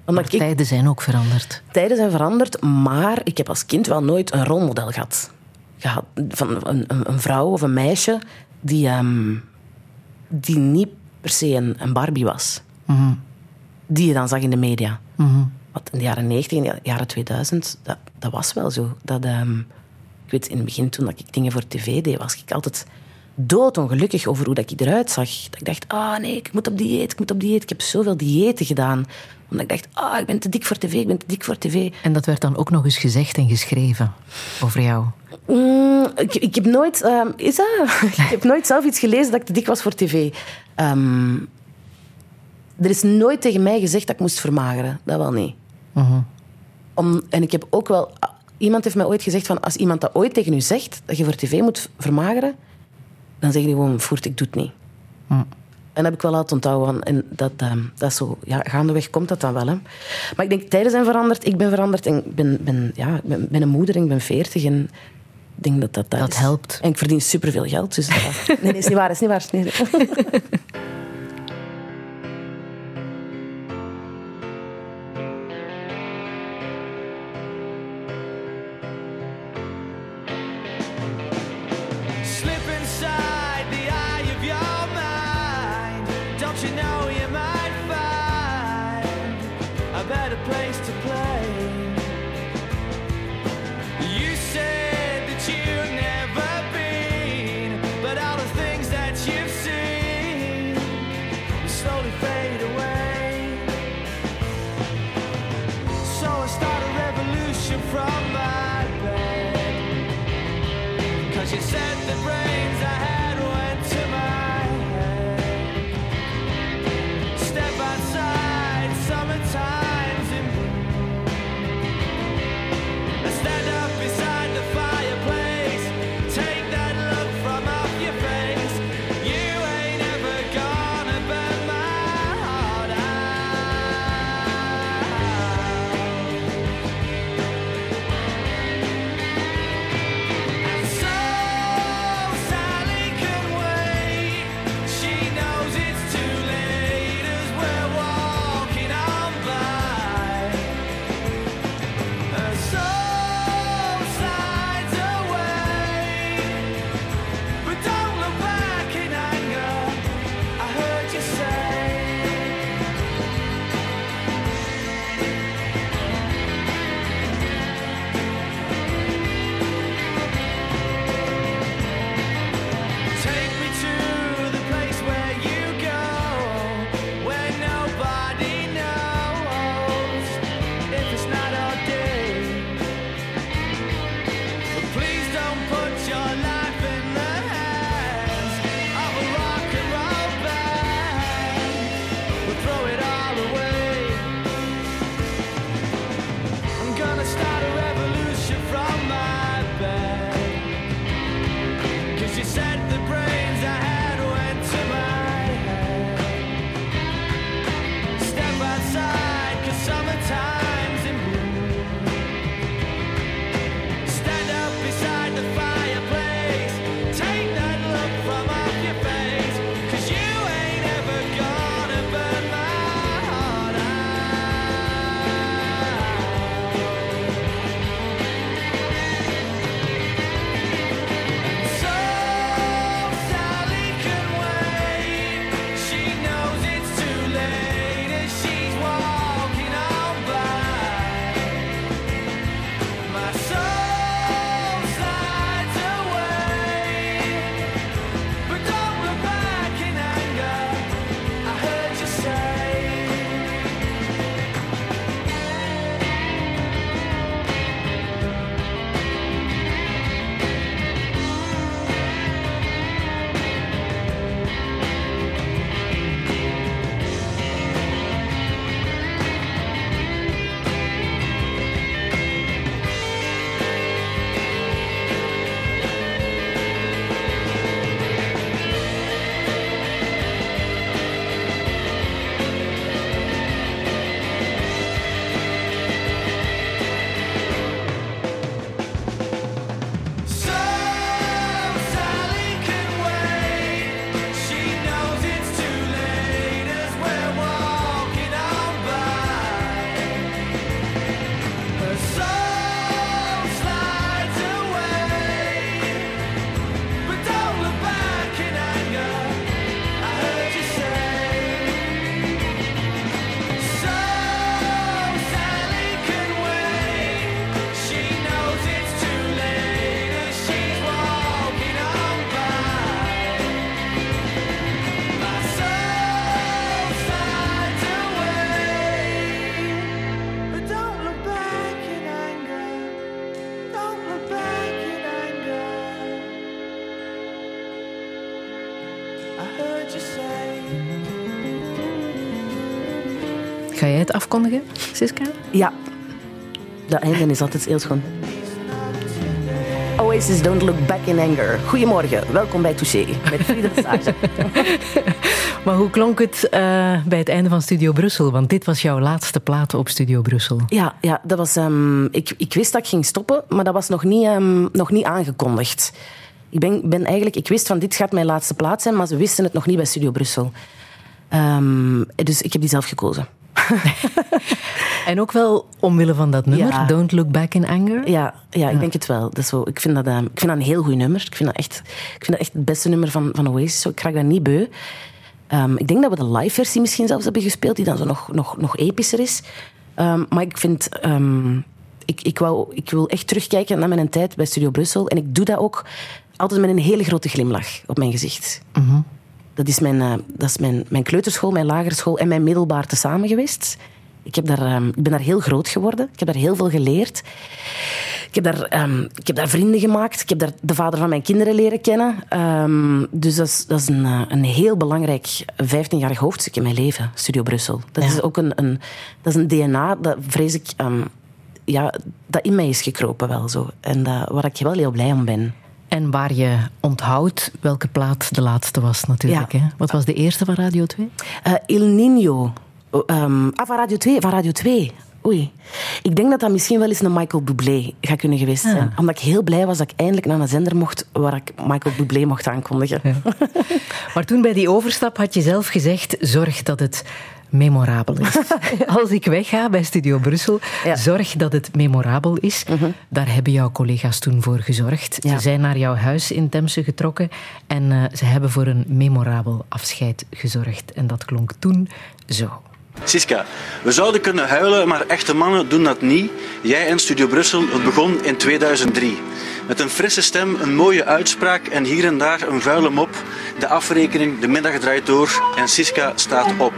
Maar Omdat ik, tijden zijn ook veranderd. tijden zijn veranderd, maar ik heb als kind wel nooit een rolmodel gehad. gehad van een, een, een vrouw of een meisje die, ehm, die niet per se een, een Barbie was. Mhm. Die je dan zag in de media. Mhm. Want in de jaren 90 en de jaren 2000, dat, dat was wel zo. Dat, ehm, ik weet, in het begin, toen dat ik dingen voor tv deed, was ik altijd doodongelukkig over hoe dat ik eruit zag. Dat ik dacht, ah nee, ik moet op dieet, ik moet op dieet. Ik heb zoveel diëten gedaan. Omdat ik dacht, ah, ik ben te dik voor tv, ik ben te dik voor tv. En dat werd dan ook nog eens gezegd en geschreven over jou. Mm, ik, ik heb nooit... ehm, is dat? ik heb nooit zelf iets gelezen dat ik te dik was voor tv. Ehm, er is nooit tegen mij gezegd dat ik moest vermageren. Dat wel niet. Mhm. Om, en ik heb ook wel... Iemand heeft mij ooit gezegd van... Als iemand dat ooit tegen u zegt, dat je voor tv moet vermageren, dan zeg je gewoon, voert, ik doe het niet. Hm. En dat heb ik wel laten onthouden. En dat, ehm, dat is zo... Ja, gaandeweg komt dat dan wel. Hè. Maar ik denk, tijden zijn veranderd. Ik ben veranderd. En ik ben, ben, ja, ben, ben een moeder en ik ben veertig. En ik denk dat dat, Dat helpt. En ik verdien superveel geld. Dus dat- nee, nee, is niet waar. Is niet waar. Is niet... Slip Ga jij het afkondigen, Siska? Ja, dat einde is altijd heel schoon. Oasis Don't Look Back in Anger. Goedemorgen, welkom bij Touché met Friede Sage. Maar hoe klonk het eh, bij het einde van Studio Brussel? Want dit was jouw laatste plaat op Studio Brussel. Ja, ja dat was, ehm, ik, ik wist dat ik ging stoppen, maar dat was nog niet, ehm, nog niet aangekondigd. Ik, ben, ben eigenlijk, ik wist van dit gaat mijn laatste plaat zijn, maar ze wisten het nog niet bij Studio Brussel. Ehm, dus ik heb die zelf gekozen. En ook wel omwille van dat nummer, Ja. Don't Look Back in Anger. Ja, ja, ik denk het wel. Dat is zo, ik, vind dat, ehm, ik vind dat een heel goed nummer. Ik vind dat echt, ik vind dat echt het beste nummer van, van Oasis. Zo, ik raak dat niet beu. Ehm, ik denk dat we de live versie misschien zelfs hebben gespeeld, die dan zo nog, nog, nog epischer is. Ehm, maar ik vind... ik, ik, wou, ik wil echt terugkijken naar mijn tijd bij Studio Brussel. En ik doe dat ook altijd met een hele grote glimlach op mijn gezicht. Dat is, mijn, eh, dat is mijn, mijn kleuterschool, mijn lagere school en mijn middelbaar tezamen geweest. Ik, heb daar, ehm, ik ben daar heel groot geworden. Ik heb daar heel veel geleerd. Ik heb daar, ehm, ik heb daar vrienden gemaakt. Ik heb daar de vader van mijn kinderen leren kennen. Ehm, dus dat is, dat is een, eh, een heel belangrijk 15-jarig hoofdstuk in mijn leven, Studio Brussel. Dat Ja. is ook een, een, dat is een DNA dat vrees ik ja, dat in mij is gekropen wel zo. En dat, waar ik wel heel blij om ben. En waar je onthoudt welke plaat de laatste was natuurlijk. Ja. Hè? Wat was de eerste van Radio 2? Eh Il Nino. Ehm, ah, van Radio 2. Van Radio 2. Oei. Ik denk dat dat misschien wel eens een Michael Bublé gaat kunnen geweest zijn. Omdat ik heel blij was dat ik eindelijk naar een zender mocht waar ik Michael Bublé mocht aankondigen. Maar toen bij die overstap had je zelf gezegd: zorg dat het memorabel is. Als ik wegga bij Studio Brussel, Ja. Mhm. zorg dat het memorabel is. Daar hebben jouw collega's toen voor gezorgd. Ja. Ze zijn naar jouw huis in Temse getrokken en eh, ze hebben voor een memorabel afscheid gezorgd. En dat klonk toen zo. Siska, we zouden kunnen huilen, maar echte mannen doen dat niet. Jij en Studio Brussel, het begon in 2003. Met een frisse stem, een mooie uitspraak en hier en daar een vuile mop. De afrekening, de middag draait door en Siska staat op.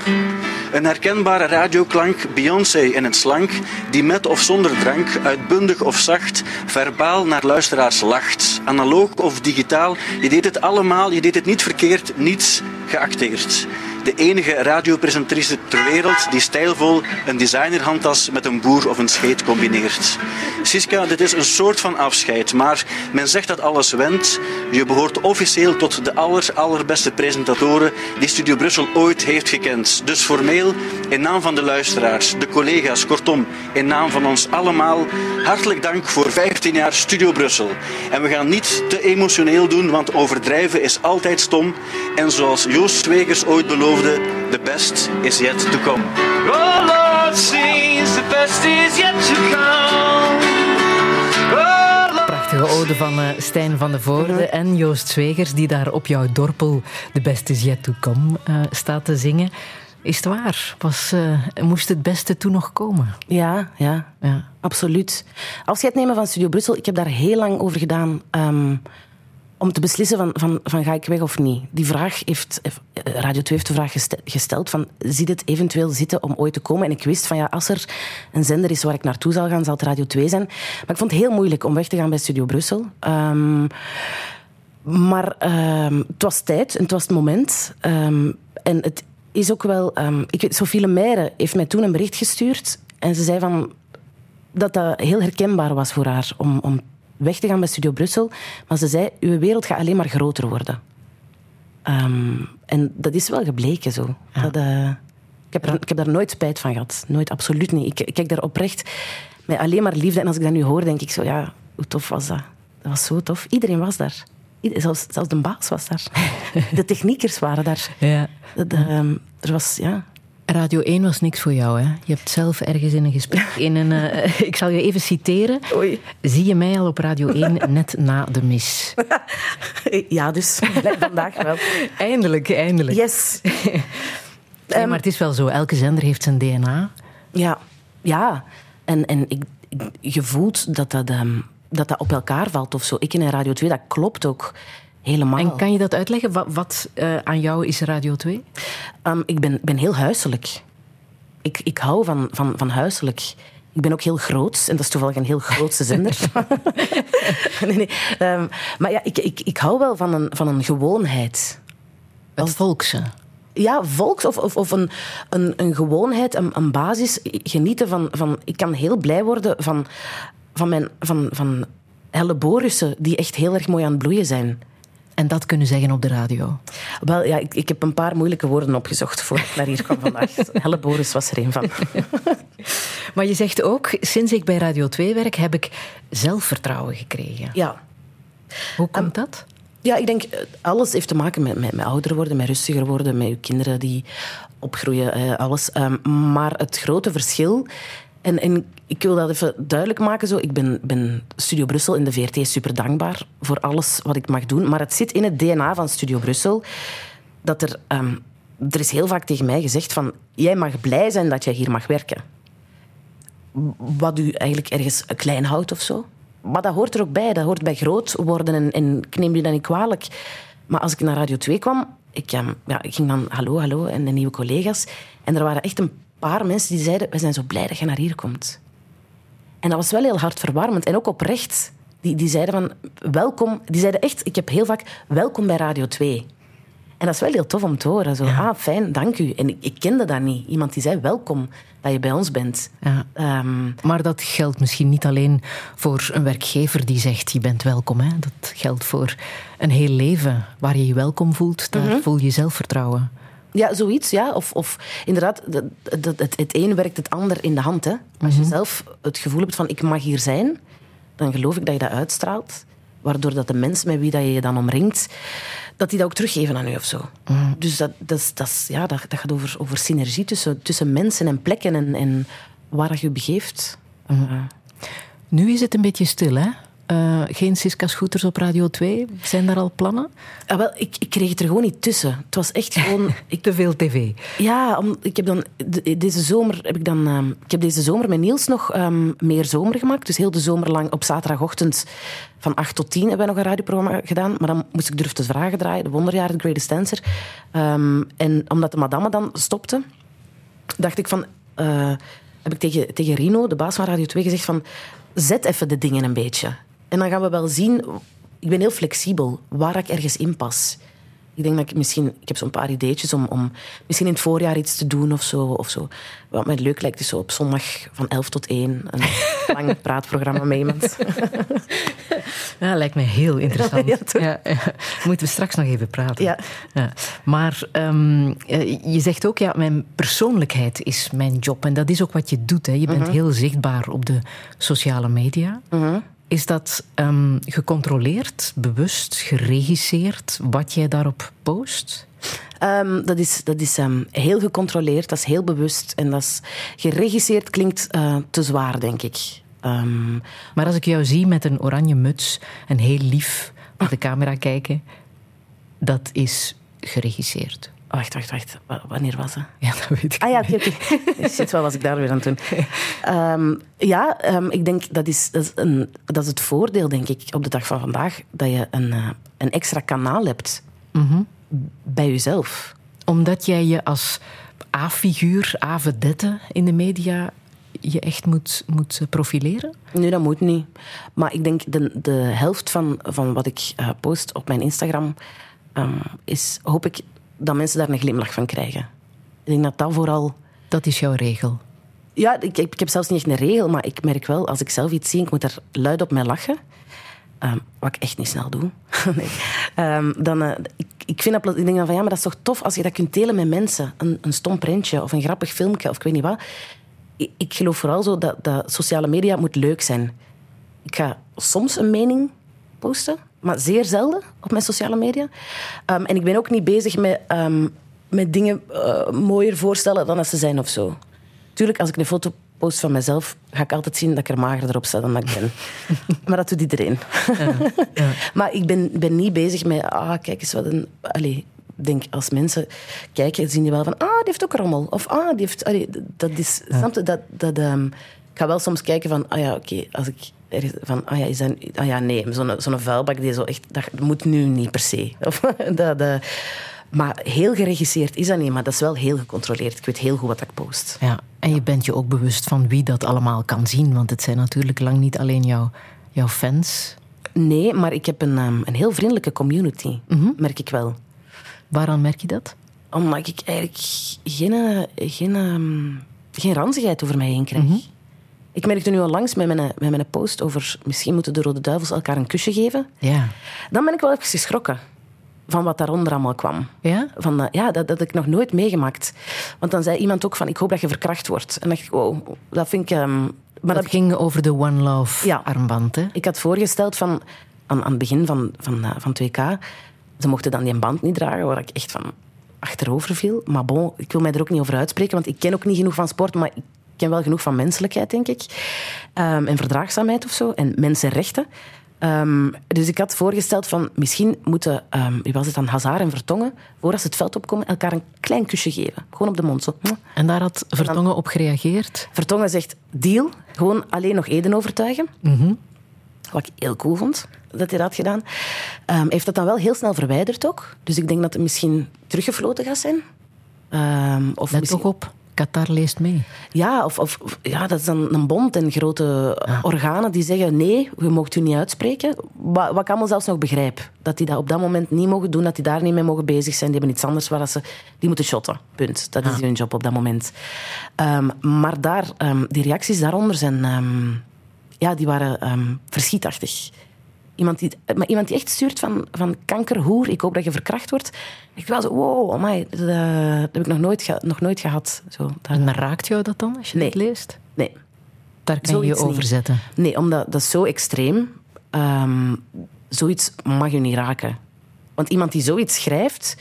Een herkenbare radioklank, Beyoncé in het slank, die met of zonder drank, uitbundig of zacht, verbaal naar luisteraars lacht. Analoog of digitaal, je deed het allemaal, je deed het niet verkeerd, niets geacteerd. De enige radiopresentatrice ter wereld die stijlvol een designerhandtas met een boer of een scheet combineert. Siska, dit is een soort van afscheid, maar men zegt dat alles wendt. Je behoort officieel tot de aller, allerbeste presentatoren die Studio Brussel ooit heeft gekend. Dus formeel, in naam van de luisteraars, de collega's, kortom, in naam van ons allemaal, hartelijk dank voor 15 jaar Studio Brussel. En we gaan niet te emotioneel doen, want overdrijven is altijd stom. En zoals Joost Zwegers ooit beloofde, the best is yet to come. Oh Lord, seems the best is yet to come. Oh Lord. Prachtige ode van eh, Stijn van de Voorde en Joost Zwegers, die daar op jouw dorpel de beste is yet to come eh, staat te zingen. Is het waar? Was, eh, moest het beste toen nog komen? Ja, ja. Ja. Absoluut. Afscheid nemen van Studio Brussel, ik heb daar heel lang over gedaan ehm, om te beslissen van, van, van ga ik weg of niet. Die vraag heeft, eh, Radio 2 heeft de vraag geste- gesteld van ziet het eventueel zitten om ooit te komen? En ik wist van ja, als er een zender is waar ik naartoe zal gaan, zal het Radio 2 zijn. Maar ik vond het heel moeilijk om weg te gaan bij Studio Brussel. Ehm, maar ehm, het was tijd en het was het moment. Ehm, en het is ook wel... ik weet, Sophie heeft mij toen een bericht gestuurd. En ze zei van, dat dat heel herkenbaar was voor haar om, om weg te gaan bij Studio Brussel. Maar ze zei, uw wereld gaat alleen maar groter worden. Ehm, en dat is wel gebleken zo. Dat, eh, ik, heb er, ik heb daar nooit spijt van gehad. Nooit, absoluut niet. Ik, ik kijk daar oprecht met alleen maar liefde. En als ik dat nu hoor, denk ik zo, ja, hoe tof was dat? Dat was zo tof. Iedereen was daar. Ieder- zelfs, zelfs de baas was daar. De techniekers waren daar. Ja. Dat, ehm, er was, ja... Radio 1 was niks voor jou, hè? Je hebt zelf ergens in een gesprek, in een, eh, ik zal je even citeren. Oei. Zie je mij al op Radio 1 net na de mis? Ja, dus vandaag wel. Eindelijk, eindelijk. Yes. Nee, maar het is wel zo, elke zender heeft zijn DNA. Ja, ja. En, en ik, ik- je voelt dat dat, ehm, dat dat op elkaar valt of zo. Ik in Radio 2, dat klopt ook helemaal. En kan je dat uitleggen? Wat, wat eh, aan jou is Radio 2? Ehm, ik ben, ben heel huiselijk. Ik, ik hou van, van, van huiselijk. Ik ben ook heel groot en dat is toevallig een heel grootste zender. nee, nee. Ehm, maar ja, ik, ik, ik hou wel van een, van een gewoonheid. Het volkse. ja, volks of, of, of een, een, een gewoonheid, een, een basis. Genieten van, van... Ik kan heel blij worden van, van, mijn, van, van helleborussen die echt heel erg mooi aan het bloeien zijn. En dat kunnen zeggen op de radio. Wel, ja, ik, ik heb een paar moeilijke woorden opgezocht voor ik naar hier kwam vandaag. Helleboris was er een van. Maar je zegt ook, sinds ik bij Radio 2 werk, heb ik zelfvertrouwen gekregen. Ja. Hoe komt dat? Ja, ik denk, eh, alles heeft te maken met, met, met ouder worden, met rustiger worden, met je kinderen die opgroeien, eh, alles. Ehm, maar het grote verschil, en, en ik wil dat even duidelijk maken, zo, ik ben, ben Studio Brussel in de VRT super dankbaar voor alles wat ik mag doen, maar het zit in het DNA van Studio Brussel dat er... ehm, er is heel vaak tegen mij gezegd van, jij mag blij zijn dat jij hier mag werken wat u eigenlijk ergens klein houdt of zo. Maar dat hoort er ook bij. Dat hoort bij groot worden. En, en ik neem u dat niet kwalijk. Maar als ik naar Radio 2 kwam, ik, ehm, ja, ik ging dan hallo, hallo en de nieuwe collega's. En er waren echt een paar mensen die zeiden, we zijn zo blij dat je naar hier komt. En dat was wel heel hartverwarmend. En ook oprecht. Die, die zeiden van, welkom. Die zeiden echt, ik heb heel vaak, welkom bij Radio 2. En dat is wel heel tof om te horen. Zo, ah, fijn, dank u. En ik, ik kende dat niet. Iemand die zei, welkom dat je bij ons bent. Ja. Ehm, Maar dat geldt misschien niet alleen voor een werkgever die zegt je bent welkom. Hè? Dat geldt voor een heel leven waar je je welkom voelt. Daar voel je zelfvertrouwen. Ja, zoiets, ja. Of, of inderdaad, dat, dat, het, het een werkt het ander in de hand. Hè. Als je zelf het gevoel hebt van ik mag hier zijn, dan geloof ik dat je dat uitstraalt. Waardoor dat de mensen met wie dat je je dan omringt, dat die dat ook teruggeven aan u of zo. Dus dat, dat, is, dat, is- ja, dat, dat gaat over, over synergie tussen, tussen mensen en plekken en, en waar je je begeeft. Eh, Nu is het een beetje stil, hè? Eh, geen Siska Scooters op Radio 2. Zijn daar al plannen? ah, wel, ik, ik kreeg het er gewoon niet tussen. Het was echt gewoon... Ik, Te veel tv. Ja, om, ik heb dan de- deze zomer heb ik dan ehm, ik heb deze zomer met Niels nog ehm, meer zomer gemaakt. Dus heel de zomer lang op zaterdagochtend van 8 tot 10 hebben wij nog een radioprogramma gedaan. Maar dan moest ik Durf te Vragen draaien, de Wonderjaren, The Greatest Dancer. Ehm, en omdat de madame dan stopte, dacht ik van... eh, heb ik tegen, tegen Rino, de baas van Radio 2, gezegd van... Zet even de dingen een beetje. En dan gaan we wel zien... Ik ben heel flexibel, waar ik ergens in pas. Ik denk dat ik misschien... Ik heb zo'n paar ideetjes om, om misschien in het voorjaar iets te doen of zo. Of zo. Wat mij leuk lijkt, is zo op zondag van 11 tot 1 een lang praatprogramma met iemand. Ja, lijkt me heel interessant. Ja, toch? Ja, ja. Moeten we straks nog even praten. Ja. Ja. Maar ehm, eh, je zegt ook, ja, mijn persoonlijkheid is mijn job. En dat is ook wat je doet. Hè. Je bent Mhm. heel zichtbaar op de sociale media. Is dat ehm, gecontroleerd, bewust, geregisseerd, wat jij daarop post? Ehm, dat is, dat is ehm, heel gecontroleerd, dat is heel bewust. En dat is geregisseerd klinkt eh, te zwaar, denk ik. Maar als ik jou zie met een oranje muts en heel lief naar de camera kijken, dat is geregisseerd. Wacht, wacht, wacht. Wa- Wanneer was het? Ja, dat weet ik. Ah ja, oké, oké. Shit, wat was ik daar weer aan het doen? Ehm, ja, ehm, ik denk dat is, dat, is een, dat is het voordeel, denk ik, op de dag van vandaag. Dat je een, eh, een extra kanaal hebt bij jezelf. Omdat jij je als A-figuur, A-vedette in de media je echt moet, moet profileren? Nee, dat moet niet. Maar ik denk de, de helft van, van wat ik eh, post op mijn Instagram ehm, is, hoop ik, dat mensen daar een glimlach van krijgen. Ik denk dat dat vooral. Dat is jouw regel. Ja, ik, ik heb zelfs niet echt een regel, maar ik merk wel, als ik zelf iets zie, ik moet er luid op mee lachen. Ehm, wat ik echt niet snel doe. nee. Ehm, dan, eh, ik, ik, vind dat, ik denk dan van ja, maar dat is toch tof als je dat kunt delen met mensen. Een, een stom prentje of een grappig filmpje of ik weet niet wat. Ik, ik geloof vooral zo dat, dat sociale media moet leuk zijn. Ik ga soms een mening posten, maar zeer zelden op mijn sociale media. Ehm, en ik ben ook niet bezig met, ehm, met dingen eh, mooier voorstellen dan dat ze zijn of zo. Tuurlijk, als ik een foto post van mezelf, ga ik altijd zien dat ik er magerder op sta dan dat ik ben. maar dat doet iedereen. maar ik ben, ben niet bezig met, ah, kijk eens wat een... Allee, ik denk, als mensen kijken, zien die wel van, ah, die heeft ook rommel. Of, ah, die heeft... Allee, dat is... Snap je? Dat, dat, ehm, ik ga wel soms kijken van, ah ja, oké, als ik... ergens Van, ah ja, is dat, ah ja, nee, zo'n zo'n vuilbak die zo echt... Dat moet nu niet per se. Of, dat, dat, maar heel geregisseerd is dat niet, maar dat is wel heel gecontroleerd. Ik weet heel goed wat ik post. Ja. En je bent je ook bewust van wie dat allemaal kan zien. Want het zijn natuurlijk lang niet alleen jouw, jouw fans. Nee, maar ik heb een, ehm, een heel vriendelijke community, merk ik wel. Waaraan merk je dat? Omdat ik eigenlijk geen, eh, geen, ehm, geen ranzigheid over mij heen krijg. Ik merkte nu al langs met mijn, met mijn post over misschien moeten de Rode Duivels elkaar een kusje geven. Ja. Dan ben ik wel even geschrokken van wat daaronder allemaal kwam. Ja? Van, eh, ja, dat, dat heb ik nog nooit meegemaakt. Want dan zei iemand ook van, ik hoop dat je verkracht wordt. En dacht ik, wow, dat vind ik... ehm, maar Dat dat, ging over de One Love Ja. armband, hè? ik had voorgesteld van, aan, aan het begin van, van, eh, van 2K, ze mochten dan die band niet dragen, waar ik echt van achterover viel. Maar bon, ik wil mij er ook niet over uitspreken, want ik ken ook niet genoeg van sport, maar ik ken wel genoeg van menselijkheid, denk ik. Ehm, en verdraagzaamheid of zo, en mensenrechten. Ehm, dus ik had voorgesteld van, misschien moeten, ehm, wie was het dan, Hazard en Vertongen, voordat ze het veld opkomen, elkaar een klein kusje geven. Gewoon op de mond, zo. En daar had Vertongen op gereageerd. Vertongen zegt, deal, gewoon alleen nog Eden overtuigen. Wat ik heel cool vond, dat hij dat had gedaan. Hij heeft dat dan wel heel snel verwijderd ook. Dus ik denk dat het misschien teruggefloten gaat zijn. Ehm, of Let misschien- toch op, Qatar leest mee. Ja, of, ja, dat is dan een bond en grote organen die zeggen nee, je mocht u niet uitspreken. Wat, wat ik allemaal zelfs nog begrijp. Dat die dat op dat moment niet mogen doen, dat die daar niet mee mogen bezig zijn. Die hebben iets anders waar ze... Die moeten shotten, punt. Dat is hun job op dat moment. Ehm, maar daar, ehm, die reacties daaronder zijn... ehm, ja, die waren verschietachtig. Iemand die, maar iemand die echt stuurt van, van kanker, hoer, ik hoop dat je verkracht wordt. Ik wel zo, wow, amai, dat, eh, dat heb ik nog nooit, ge- nog nooit gehad. Zo, dat- En raakt jou dat dan, als je Nee. het leest? nee. Daar kan je je over zetten. Nee, omdat dat is zo extreem. Ehm, zoiets mag je niet raken. Want iemand die zoiets schrijft,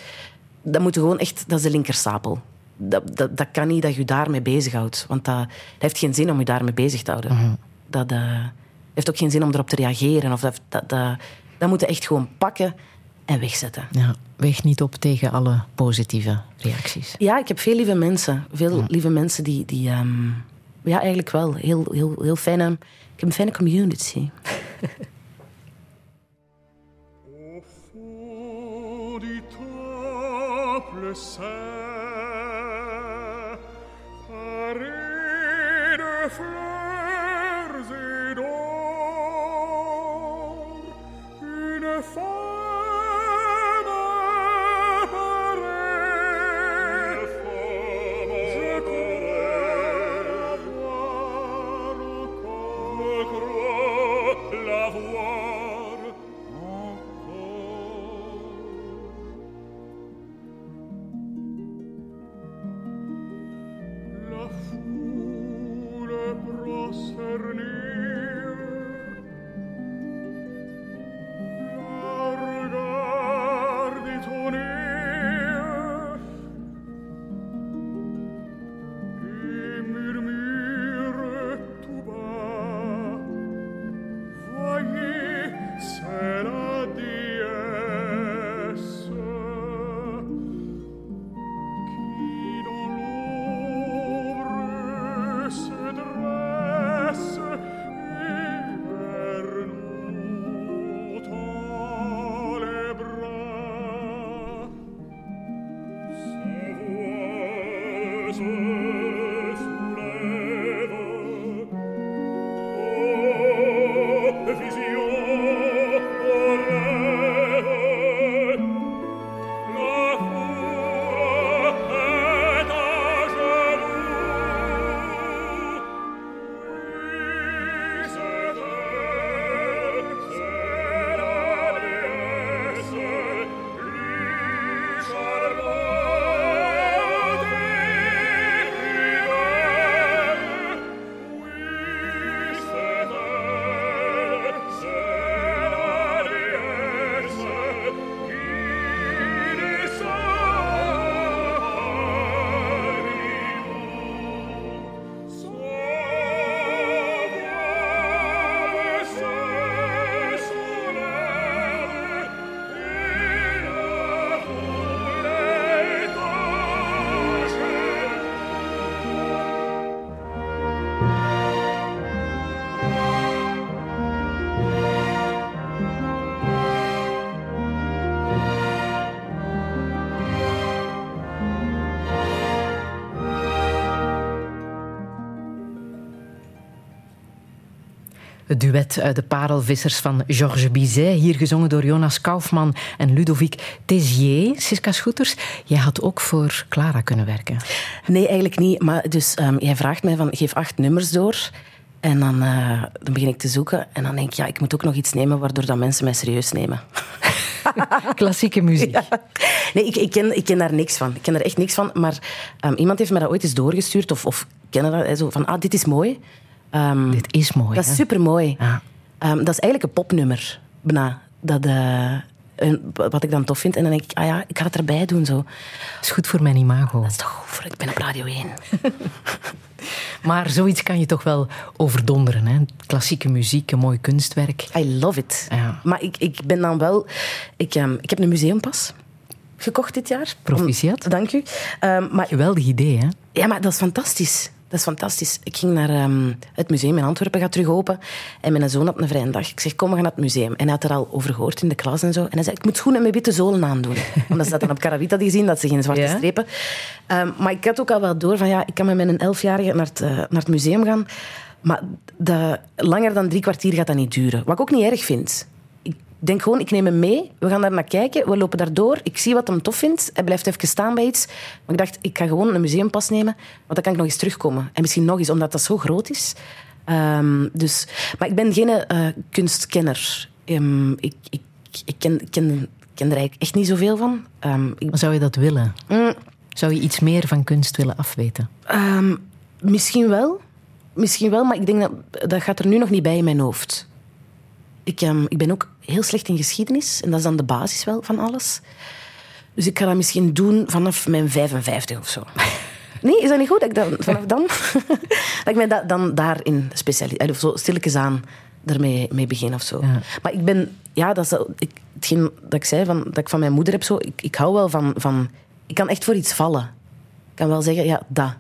dat moet je gewoon echt... Dat is de linkerstapel. Dat, dat, dat kan niet dat je daarmee bezighoudt. Want dat, dat heeft geen zin om je daarmee bezig te houden. Dat eh, heeft ook geen zin om erop te reageren. Of dat, dat, dat, dat moet je echt gewoon pakken en wegzetten. Ja, weeg niet op tegen alle positieve reacties. Ja, ik heb veel lieve mensen. Veel lieve mensen die... die ehm, ja, eigenlijk wel. Heel, heel, heel fijne... Ik heb een fijne community. Paré de Het duet uit de Parelvissers van Georges Bizet, hier gezongen door Jonas Kaufman en Ludovic Tézier. Siska Schoeters, jij had ook voor Clara kunnen werken. Nee, eigenlijk niet. Maar dus ehm, jij vraagt mij van, geef acht nummers door. En dan, eh, dan begin ik te zoeken. En dan denk ik, ja, ik moet ook nog iets nemen waardoor dat mensen mij serieus nemen. Klassieke muziek. Nee, ik, ik, ken, ik ken daar niks van. Ik ken er echt niks van. Maar ehm, iemand heeft me dat ooit eens doorgestuurd. Of, of kennen dat, zo van, ah, dit is mooi. Ehm, Dit is mooi. dat is hè? supermooi. Ja. Ehm, dat is eigenlijk een popnummer. Bijna. Dat, eh, een- wat ik dan tof vind. En dan denk ik, ah ja, ik ga het erbij doen. Zo. Dat is goed voor mijn imago. Dat is toch goed voor, ik ben op Radio 1. Maar zoiets kan je toch wel overdonderen. Hè? Klassieke muziek, een mooi kunstwerk. I love it. Ja. Maar ik, ik ben dan wel... Ik, ehm, ik heb een museumpas gekocht dit jaar. Proficiat. Om- dank u. Maar, Geweldig idee, hè? ja, maar dat is fantastisch. Dat is fantastisch. Ik ging naar ehm, het museum in Antwerpen, gaat terug open. En mijn zoon had een vrije dag. Ik zeg, kom, we gaan naar het museum. En hij had er al over gehoord in de klas en zo. En hij zei, ik moet schoenen met witte zolen aandoen. Omdat ze dat dan op Caravita die zien, dat ze geen zwarte Ja. strepen. Ehm, maar ik had ook al wel door van, ja, ik kan met mijn elfjarige naar het, eh, naar het museum gaan. Maar langer dan drie kwartier gaat dat niet duren. Wat ik ook niet erg vind. Ik denk gewoon, ik neem hem mee. We gaan daar naar kijken. We lopen daar door. Ik zie wat hem tof vindt. Hij blijft even staan bij iets. Maar ik dacht, ik ga gewoon een museumpas nemen. Want dan kan ik nog eens terugkomen. En misschien nog eens, omdat dat zo groot is. Ehm, dus, maar ik ben geen eh, kunstkenner. Ehm, ik, ik, ik ken, ik ken, ik ken er eigenlijk echt niet zoveel van. Ehm, ik, zou je dat willen? Mm. Zou je iets meer van kunst willen afweten? Misschien wel. Misschien wel, maar ik denk dat dat gaat er nu nog niet bij in mijn hoofd. Ik, ehm, ik ben ook heel slecht in geschiedenis. En dat is dan de basis wel van alles. Dus ik ga dat misschien doen vanaf mijn 55 of zo. Nee, is dat niet goed? Dat ik dan, vanaf dan... dat ik mij da- dan daarin specialiseer. Of zo stilletjes aan ermee mee begin of zo. Ja. Maar ik ben... Ja, dat is ik, hetgeen dat ik zei, van, dat ik van mijn moeder heb zo... Ik, ik hou wel van, van... Ik kan echt voor iets vallen. Ik kan wel zeggen, ja, dat.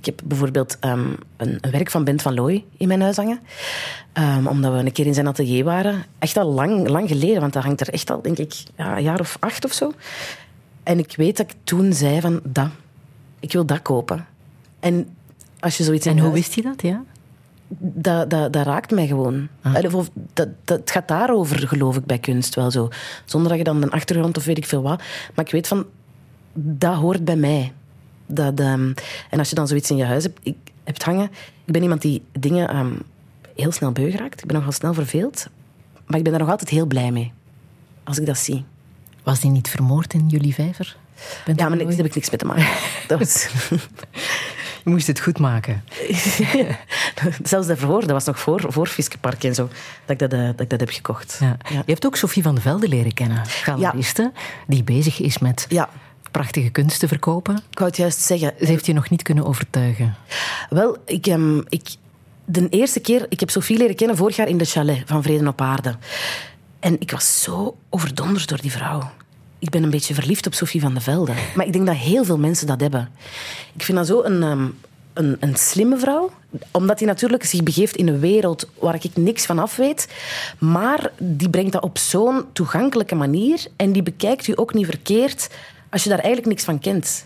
Ik heb bijvoorbeeld ehm, een, een werk van Bent van Looy in mijn huis hangen. Ehm, omdat we een keer in zijn atelier waren. Echt al lang, lang geleden, want dat hangt er echt al, denk ik, ja, een jaar of acht of zo. En ik weet dat ik toen zei van, dat. Ik wil dat kopen. En als je zoiets En hoe huis- wist hij dat? Ja? dat, dat, dat raakt mij gewoon. Allee, of Dat, dat, het gaat daarover, geloof ik, bij kunst wel zo. Zonder dat je dan een achtergrond of weet ik veel wat. Maar ik weet van, dat hoort bij mij. Dat, ehm, en als je dan zoiets in je huis hebt, ik, hebt hangen... Ik ben iemand die dingen ehm, heel snel beu raakt. Ik ben nogal snel verveeld. Maar ik ben daar nog altijd heel blij mee. Als ik dat zie. Was die niet vermoord in jullie vijver? Bent Ja, maar daar heb ik niks mee te maken. Dat was... Je moest het goed maken. Zelfs daarvoor, dat was nog voor, voor Fiskepark en zo, dat ik dat, eh, dat ik dat heb gekocht. Ja. Je hebt ook Sophie van de Velde leren kennen, galeriste, die bezig is met Ja. Prachtige kunst te verkopen. Ik wou het juist zeggen. Ze heeft je nog niet kunnen overtuigen. Wel, ik, ehm, ik, de eerste keer, ik heb Sophie leren kennen vorig jaar in de chalet van Vrede op Aarde. En ik was zo overdonderd door die vrouw. Ik ben een beetje verliefd op Sophie van de Velde. Maar ik denk dat heel veel mensen dat hebben. Ik vind dat zo een, ehm, een, een slimme vrouw. Omdat die natuurlijk zich begeeft in een wereld waar ik niks van af weet. Maar die brengt dat op zo'n toegankelijke manier. En die bekijkt u ook niet verkeerd als je daar eigenlijk niks van kent.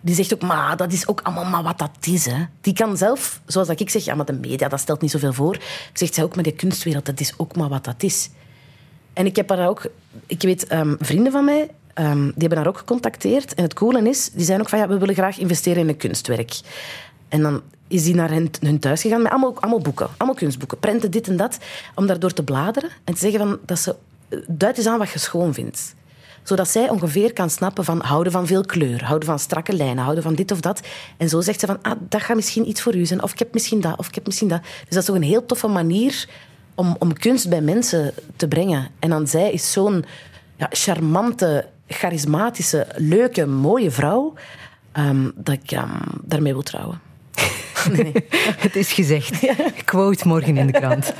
Die zegt ook, maar dat is ook allemaal maar wat dat is. Hè. Die kan zelf, zoals dat ik zeg, ja, maar de media, dat stelt niet zoveel voor. Zegt zij ook, maar de kunstwereld, dat is ook maar wat dat is. En ik heb haar ook... Ik weet, ehm, vrienden van mij, ehm, die hebben haar ook gecontacteerd. En het coole is, die zijn ook van, ja, we willen graag investeren in een kunstwerk. En dan is die naar hun, thuis gegaan met allemaal, allemaal boeken. Allemaal kunstboeken, prenten, dit en dat. Om daardoor te bladeren en te zeggen van, dat ze... eh, Duid eens aan wat je schoon vindt zodat zij ongeveer kan snappen van houden van veel kleur, houden van strakke lijnen, houden van dit of dat. En zo zegt ze van, ah, dat gaat misschien iets voor u zijn. Of ik heb misschien dat, of ik heb misschien dat. Dus dat is toch een heel toffe manier om, om kunst bij mensen te brengen. En dan zij is zo'n ja, charmante, charismatische, leuke, mooie vrouw, ehm, dat ik ehm, daarmee wil trouwen. Het is gezegd. Quote morgen in de krant.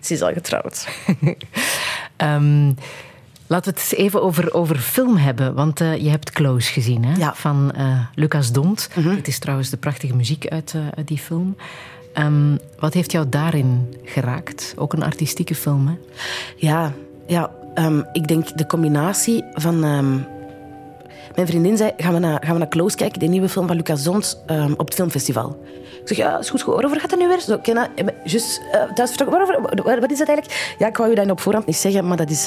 Ze is al getrouwd. Ehm, laten we het eens even over, over film hebben. Want eh, je hebt Close gezien, hè? Ja. Van eh, Lucas Dont. Het is trouwens de prachtige muziek uit, eh, uit die film. Ehm, wat heeft jou daarin geraakt? Ook een artistieke film, hè? Ja, ja ehm, ik denk de combinatie van... ehm, Mijn vriendin zei, gaan we naar, gaan we naar Close kijken, die nieuwe film van Lucas ehm, op het filmfestival. Ik zeg, ja, is goed, goed. Waarover gaat het nu weer? Zo, Kenna, juist uh, thuis. Waarover, wa- wat is dat eigenlijk? Ja, ik wou je dat op voorhand niet zeggen, maar dat is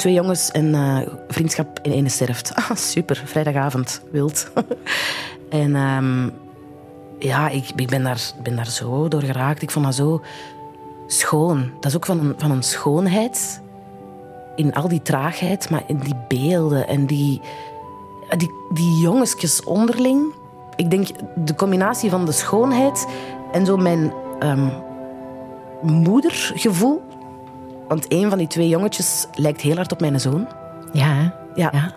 twee jongens en eh, vriendschap in ene sterft. Ah, super, vrijdagavond, wild. en ehm, ja, ik, ik ben, daar, ben daar zo door geraakt. Ik vond dat zo schoon. Dat is ook van een, van een schoonheid in al die traagheid, maar in die beelden en die, die, die jongetjes onderling. Ik denk de combinatie van de schoonheid en zo mijn ehm, moedergevoel. Want een van die twee jongetjes lijkt heel hard op mijn zoon. Ja, hè? Ja. ja.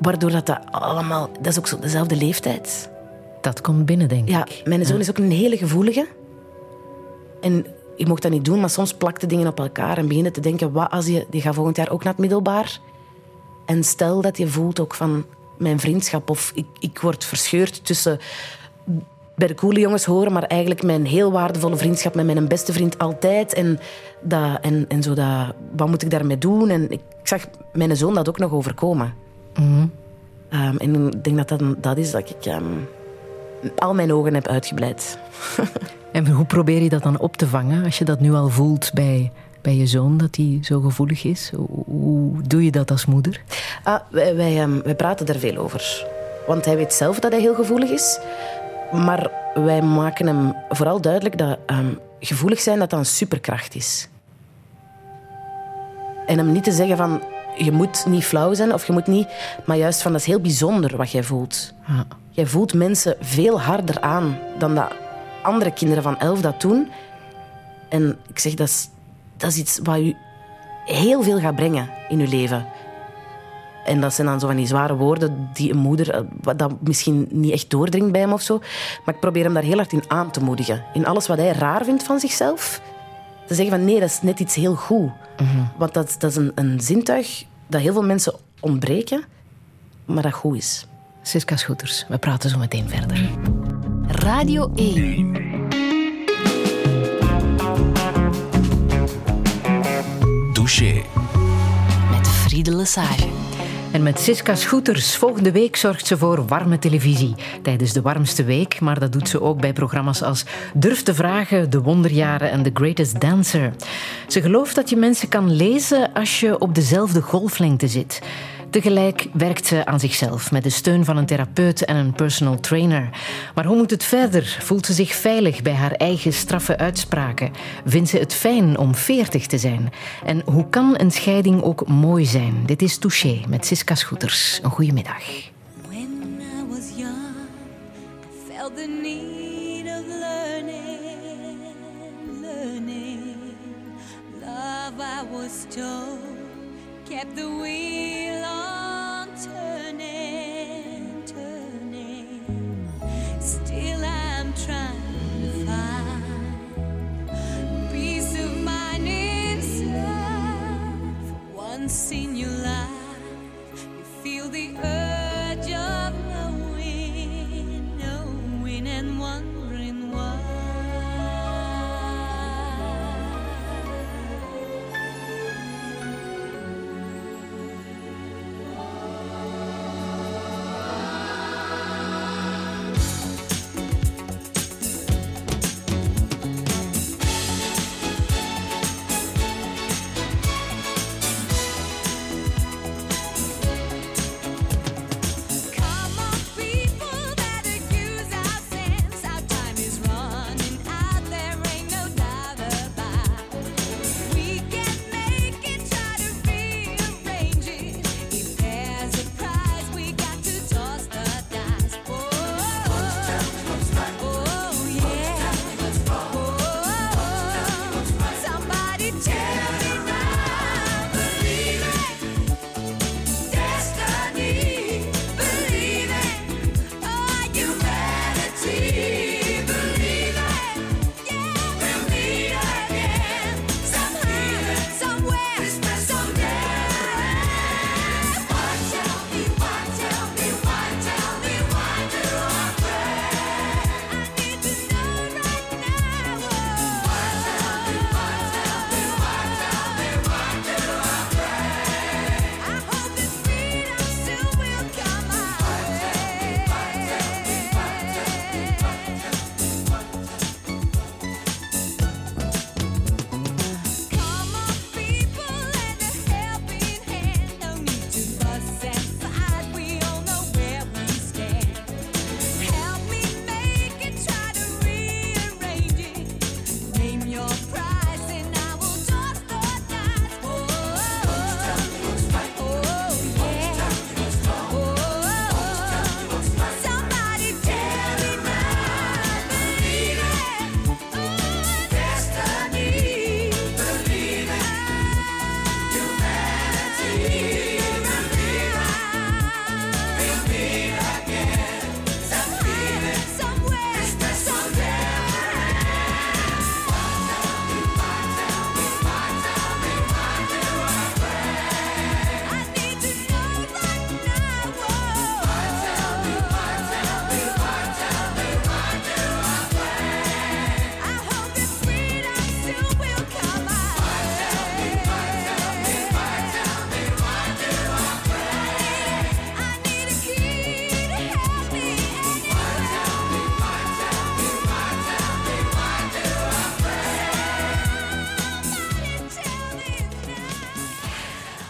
Waardoor dat, dat allemaal... Dat is ook zo dezelfde leeftijd. Dat komt binnen, denk Ja, ik. mijn zoon is ook een hele gevoelige. En je mocht dat niet doen, maar soms plakte dingen op elkaar en beginnen te denken, wat als je, die gaat volgend jaar ook naar het middelbaar. En stel dat je voelt ook van mijn vriendschap of ik, ik word verscheurd tussen bij de coole jongens horen, maar eigenlijk mijn heel waardevolle vriendschap met mijn beste vriend altijd. En, dat, en, en zo dat, wat moet ik daarmee doen? En ik zag mijn zoon dat ook nog overkomen. Ehm, en ik denk dat dat, dat is dat ik ehm, al mijn ogen heb uitgebleid. En hoe probeer je dat dan op te vangen als je dat nu al voelt bij, bij je zoon, dat hij zo gevoelig is? Hoe, doe je dat als moeder? Ah, wij, wij, ehm, wij praten er veel over. Want hij weet zelf dat hij heel gevoelig is. Maar wij maken hem vooral duidelijk dat ehm, gevoelig zijn dat dat een superkracht is. En hem niet te zeggen van je moet niet flauw zijn of je moet niet, maar juist van dat is heel bijzonder wat jij voelt. Ja. Jij voelt mensen veel harder aan dan dat andere kinderen van elf dat doen. En ik zeg, dat is, dat is iets wat u heel veel gaat brengen in uw leven. En dat zijn dan zo van die zware woorden die een moeder, eh, wat dat misschien niet echt doordringt bij hem of zo. Maar ik probeer hem daar heel hard in aan te moedigen. In alles wat hij raar vindt van zichzelf. Te zeggen van nee, dat is net iets heel goed. Want dat, dat is een, een zintuig dat heel veel mensen ontbreken, maar dat goed is. Siska Schoeters, we praten zo meteen verder. Radio 1. Douché. Met Friede Lesage. En met Siska Schoeters. Volgende week zorgt ze voor warme televisie. Tijdens de warmste week, maar dat doet ze ook bij programma's als Durf te vragen, De Wonderjaren en The Greatest Dancer. Ze gelooft dat je mensen kan lezen als je op dezelfde golflengte zit. Tegelijk werkt ze aan zichzelf met de steun van een therapeut en een personal trainer. Maar hoe moet het verder? Voelt ze zich veilig bij haar eigen straffe uitspraken? Vindt ze het fijn om veertig te zijn? En hoe kan een scheiding ook mooi zijn? Dit is Touché met Siska Schoeters. Een goede middag. Was Once in your life.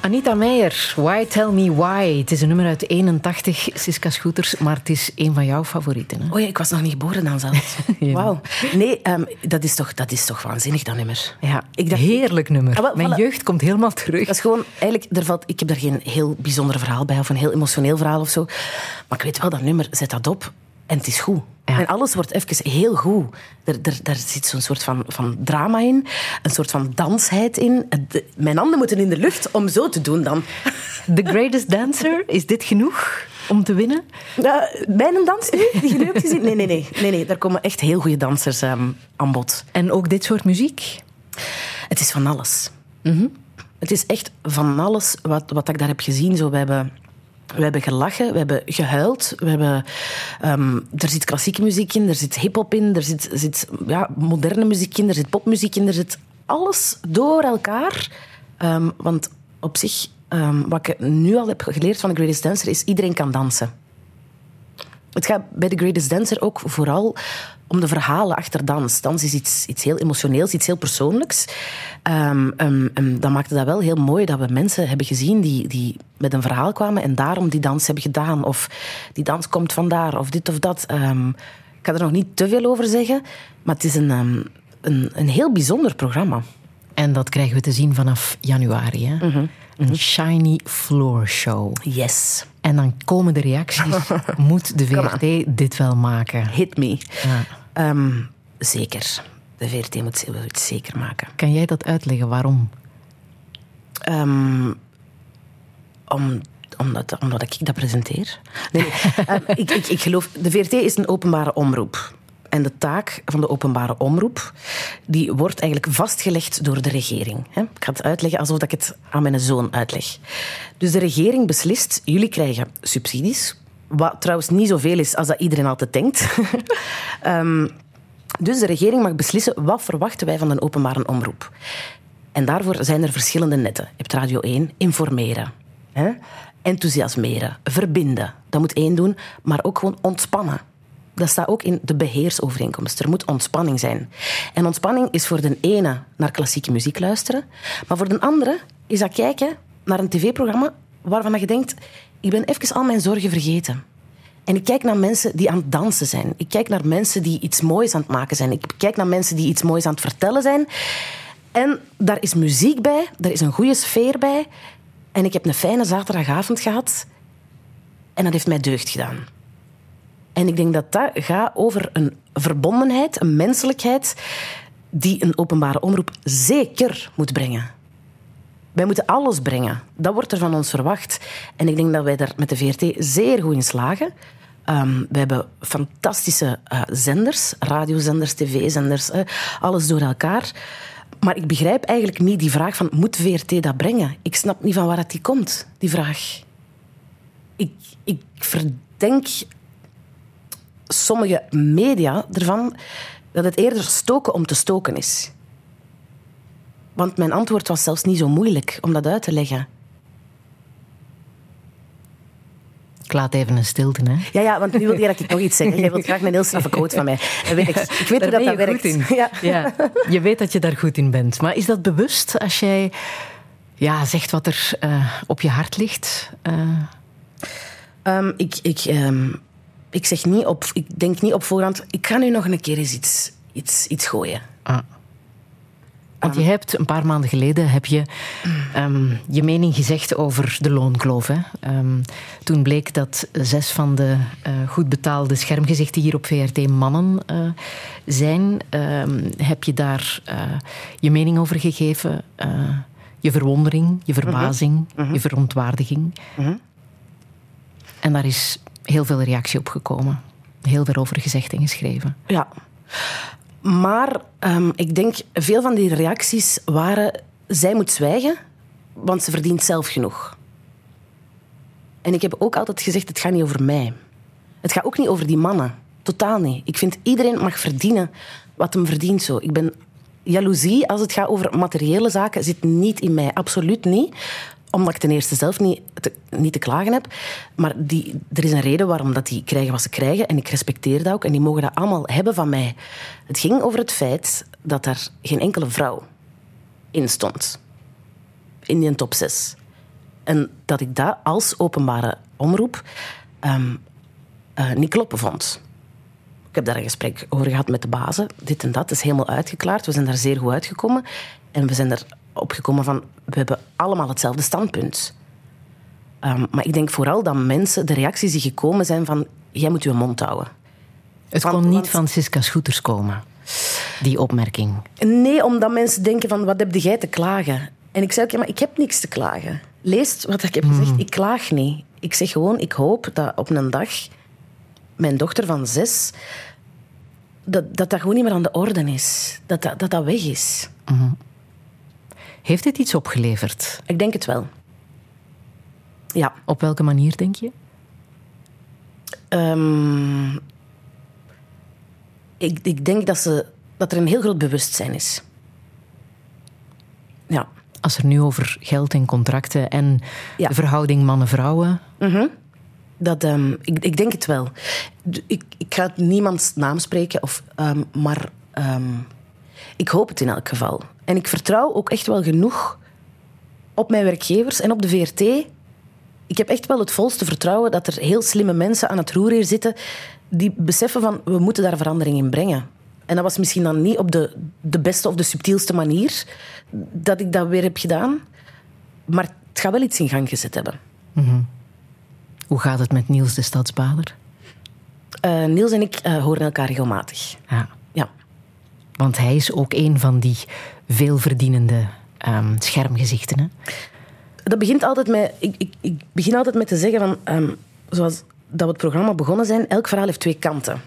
Anita Meijer, Why Tell Me Why. Het is een nummer uit 81, Siska Scooters, maar het is een van jouw favorieten. Hè? Oh ja, ik was nog niet geboren dan zelfs. Wauw. Nee, ehm, dat, is toch, dat is toch waanzinnig, dat nummer. Ja, Ik dacht- heerlijk nummer. Ah, wel, Mijn voilà. jeugd komt helemaal terug. Dat is gewoon, eigenlijk, er valt, ik heb daar geen heel bijzonder verhaal bij of een heel emotioneel verhaal of zo. Maar ik weet wel, dat nummer, zet dat op en het is goed. Ja. En alles wordt even heel goed. Er, er, daar zit zo'n soort van, van drama in, een soort van dansheid in. De- mijn handen moeten in de lucht om zo te doen dan. The Greatest Dancer, is dit genoeg om te winnen? Uh, mijn dans nu, die je nu hebt gezien? Nee, nee, nee. nee, nee daar komen echt heel goede dansers ehm, aan bod. En ook dit soort muziek? Het is van alles. Het is echt van alles wat, wat ik daar heb gezien. Zo, we, hebben, we hebben gelachen, we hebben gehuild. We hebben, ehm, er zit klassieke muziek in, er zit hip-hop in, er zit, zit ja, moderne muziek in, er zit popmuziek in, er zit alles door elkaar. Ehm, want op zich, ehm, wat ik nu al heb geleerd van The Greatest Dancer, is iedereen kan dansen. Het gaat bij The Greatest Dancer ook vooral om de verhalen achter dans. Dans is iets, iets heel emotioneels, iets heel persoonlijks. Ehm, ehm, ehm, dat maakte dat wel heel mooi dat we mensen hebben gezien die, die met een verhaal kwamen en daarom die dans hebben gedaan. Of die dans komt vandaar, of dit of dat. Ehm, ik ga er nog niet te veel over zeggen, maar het is een, ehm, een, een heel bijzonder programma. En dat krijgen we te zien vanaf januari. Hè? Mhm. Een shiny floor show. Yes, En dan komen de reacties. Moet de VRT dit wel maken? hit me. Ja. Ehm, zeker. De VRT moet het zeker maken. Kan jij dat uitleggen? Waarom? Ehm, om, omdat, omdat ik dat presenteer. Nee, nee. Ehm, ik, ik, ik geloof, de VRT is een openbare omroep. En de taak van de openbare omroep die wordt eigenlijk vastgelegd door de regering. Ik ga het uitleggen alsof ik het aan mijn zoon uitleg. Dus de regering beslist, jullie krijgen subsidies. Wat trouwens niet zoveel is als dat iedereen altijd denkt. Ehm, dus de regering mag beslissen wat verwachten wij van een openbare omroep. En daarvoor zijn er verschillende netten. Je hebt Radio 1, informeren, hè? enthousiasmeren, verbinden. Dat moet één doen, maar ook gewoon ontspannen. Dat staat ook in de beheersovereenkomst. Er moet ontspanning zijn. En ontspanning is voor de ene naar klassieke muziek luisteren, maar voor de andere is dat kijken naar een tv-programma waarvan je denkt, ik ben even al mijn zorgen vergeten. En ik kijk naar mensen die aan het dansen zijn. Ik kijk naar mensen die iets moois aan het maken zijn. Ik kijk naar mensen die iets moois aan het vertellen zijn. En daar is muziek bij, er is een goede sfeer bij. En ik heb een fijne zaterdagavond gehad. En dat heeft mij deugd gedaan. En ik denk dat dat gaat over een verbondenheid, een menselijkheid, die een openbare omroep zeker moet brengen. Wij moeten alles brengen. Dat wordt er van ons verwacht. En ik denk dat wij daar met de VRT zeer goed in slagen. Ehm, we hebben fantastische eh, zenders, radiozenders, tv-zenders, eh, alles door elkaar. Maar ik begrijp eigenlijk niet die vraag van, moet VRT dat brengen? Ik snap niet van waar dat die komt, die vraag. Ik, ik verdenk sommige media ervan dat het eerder stoken om te stoken is. Want mijn antwoord was zelfs niet zo moeilijk om dat uit te leggen. Ik laat even een stilte, hè? Ja, ja, want nu wil je dat ik nog iets zeg. Jij wilt graag een heel straffe quote van mij. Weet ik. Ik weet hoe Daar dat, dat je werkt. goed in. Ja. Ja, je weet dat je daar goed in bent. Maar is dat bewust als jij ja, zegt wat er eh, op je hart ligt? Eh, Ehm, ik, ik, ehm, ik, zeg niet op, ik denk niet op voorhand, ik ga nu nog een keer eens iets, iets, iets gooien. ah. Want je hebt een paar maanden geleden heb je ehm, je mening gezegd over de loonkloof. Hè? Ehm, toen bleek dat zes van de eh, goed betaalde schermgezichten hier op VRT mannen eh, zijn. Ehm, heb je daar eh, je mening over gegeven? Je verwondering, je verbazing, je verontwaardiging. En daar is heel veel reactie op gekomen. Heel veel over gezegd en geschreven. Ja. Maar ehm, ik denk, veel van die reacties waren... Zij moet zwijgen, want ze verdient zelf genoeg. En ik heb ook altijd gezegd, het gaat niet over mij. Het gaat ook niet over die mannen. Totaal niet. Ik vind, iedereen mag verdienen wat hem verdient. Zo. Ik ben... Jaloezie, als het gaat over materiële zaken, zit niet in mij. Absoluut niet omdat ik ten eerste zelf niet te, niet te klagen heb. Maar die, er is een reden waarom dat die krijgen wat ze krijgen. En ik respecteer dat ook. En die mogen dat allemaal hebben van mij. Het ging over het feit dat er geen enkele vrouw in stond. In die top 6. En dat ik dat als openbare omroep ehm, eh, niet kloppen vond. Ik heb daar een gesprek over gehad met de bazen. Dit en dat is helemaal uitgeklaard. We zijn daar zeer goed uitgekomen. En we zijn erop gekomen van... We hebben allemaal hetzelfde standpunt. Ehm, maar ik denk vooral dat mensen... De reacties die gekomen zijn van... Jij moet je mond houden. Het Want- kon niet want- van Siska Schoeters komen, die opmerking. Nee, omdat mensen denken van, wat heb jij te klagen? En ik zei ook, ja, maar ik heb niks te klagen. Lees wat ik heb gezegd, ik klaag niet. Ik zeg gewoon, ik hoop dat op een dag mijn dochter van zes... Dat dat, dat gewoon niet meer aan de orde is. Dat dat, dat, dat weg is. Heeft dit iets opgeleverd? Ik denk het wel. Ja. Op welke manier, denk je? Ehm, ik, ik denk dat, ze, dat er een heel groot bewustzijn is. Ja. Als er nu over geld en contracten en Ja. de verhouding mannen-vrouwen... Dat, ehm, ik, ik denk het wel. Ik, ik ga niemands naam spreken, of, ehm, maar ehm, ik hoop het in elk geval. En ik vertrouw ook echt wel genoeg op mijn werkgevers en op de VRT. Ik heb echt wel het volste vertrouwen dat er heel slimme mensen aan het roer hier zitten die beseffen van, we moeten daar verandering in brengen. En dat was misschien dan niet op de, de beste of de subtielste manier dat ik dat weer heb gedaan. Maar het gaat wel iets in gang gezet hebben. Hoe gaat het met Niels de Stadsbader? Eh, Niels en ik eh, horen elkaar regelmatig. Ja, Ja. want hij is ook een van die veelverdienende ehm, schermgezichten. Hè? Dat begint altijd met... Ik, ik, ik begin altijd met te zeggen van... ehm, zoals dat we het programma begonnen zijn, elk verhaal heeft twee kanten.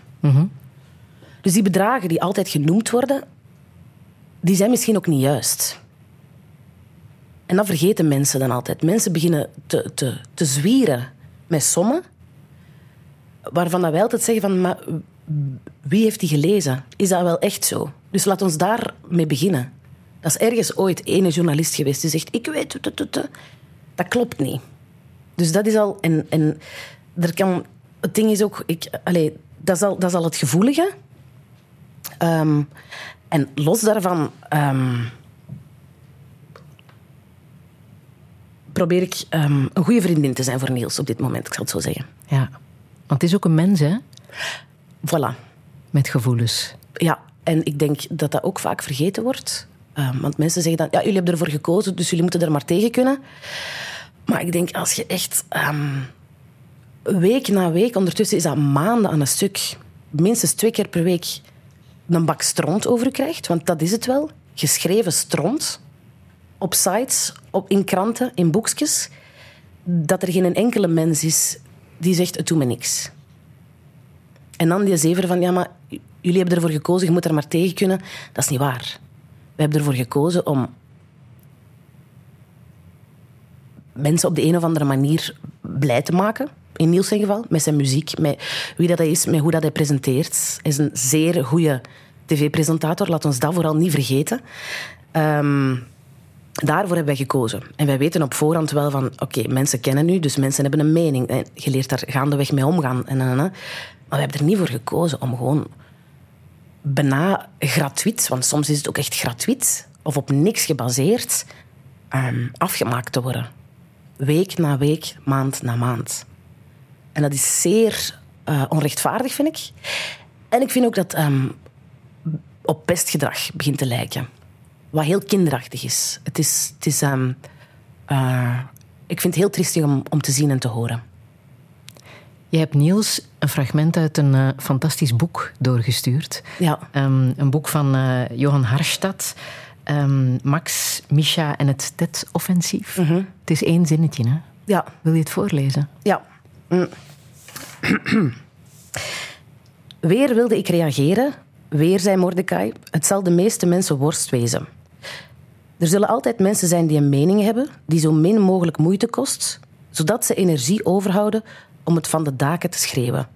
Dus die bedragen die altijd genoemd worden, die zijn misschien ook niet juist. En dat vergeten mensen dan altijd. Mensen beginnen te, te, te zwieren met sommen, waarvan dat wij altijd zeggen van... Maar wie heeft die gelezen? Is dat wel echt zo? Dus laat ons daarmee beginnen. Dat is ergens ooit ene journalist geweest die zegt... Ik weet... Dat klopt niet. Dus dat is al... En, en er kan, het ding is ook... Ik, allee, dat, is al, dat is al het gevoelige. Ehm, en los daarvan... ehm, probeer ik ehm, een goede vriendin te zijn voor Niels op dit moment, ik zal het zo zeggen. Ja, want het is ook een mens, hè? Voilà. Met gevoelens. Ja, en ik denk dat dat ook vaak vergeten wordt. Ehm, want mensen zeggen dan, ja, jullie hebben ervoor gekozen, dus jullie moeten er maar tegen kunnen. Maar ik denk, als je echt ehm, week na week, ondertussen is dat maanden aan een stuk, minstens twee keer per week, een bak stront over krijgt, want dat is het wel, geschreven stront, op sites, op, in kranten, in boekjes, dat er geen enkele mens is die zegt, het doet me niks. En dan die zever van, ja, maar jullie hebben ervoor gekozen, je moet er maar tegen kunnen. Dat is niet waar. We hebben ervoor gekozen om mensen op de een of andere manier blij te maken. In Niels zijn geval, met zijn muziek, met wie dat hij is, met hoe dat hij presenteert. Hij is een zeer goede tv-presentator, laat ons dat vooral niet vergeten. Ehm, daarvoor hebben wij gekozen. En wij weten op voorhand wel van, oké, mensen kennen u, dus mensen hebben een mening. En je leert daar gaandeweg mee omgaan. En, en. Maar we hebben er niet voor gekozen om gewoon bijna gratuit, want soms is het ook echt gratuit, of op niks gebaseerd, ehm, afgemaakt te worden. Week na week, maand na maand. En dat is zeer eh, onrechtvaardig, vind ik. En ik vind ook dat ehm, op pestgedrag begint te lijken. Wat heel kinderachtig is. Het is, het is ehm, eh, ik vind het heel triestig om, om te zien en te horen. Je hebt Niels een fragment uit een eh, fantastisch boek doorgestuurd. Ja. Ehm, een boek van eh, Johan Harstad. Ehm, Max, Misha en het TED-offensief. Het is één zinnetje, hè? Ja, Wil je het voorlezen? Ja. Mm. Weer wilde ik reageren. Weer zei Mordecai. Het zal de meeste mensen worst wezen. Er zullen altijd mensen zijn die een mening hebben, die zo min mogelijk moeite kost, zodat ze energie overhouden om het van de daken te schreeuwen.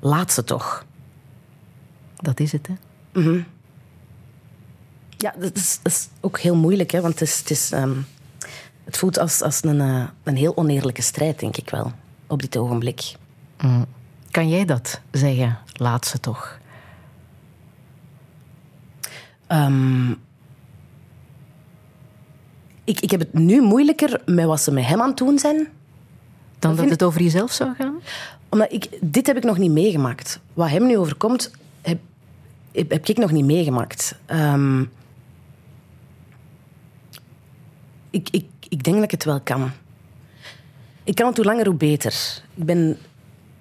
Laat ze toch. Dat is het, hè? Ja, dat is, dat is ook heel moeilijk, hè, want het, is, het, is, ehm, het voelt als, als een, eh, een heel oneerlijke strijd, denk ik wel, op dit ogenblik. Kan jij dat zeggen? Laat ze toch. Ehm, Ik, ik heb het nu moeilijker met wat ze met hem aan het doen zijn. Dan dat het over jezelf zou gaan? Omdat ik, dit heb ik nog niet meegemaakt. Wat hem nu overkomt, heb, heb, heb ik nog niet meegemaakt. Ehm, ik, ik, ik denk dat ik het wel kan. Ik kan het hoe langer hoe beter. Ik ben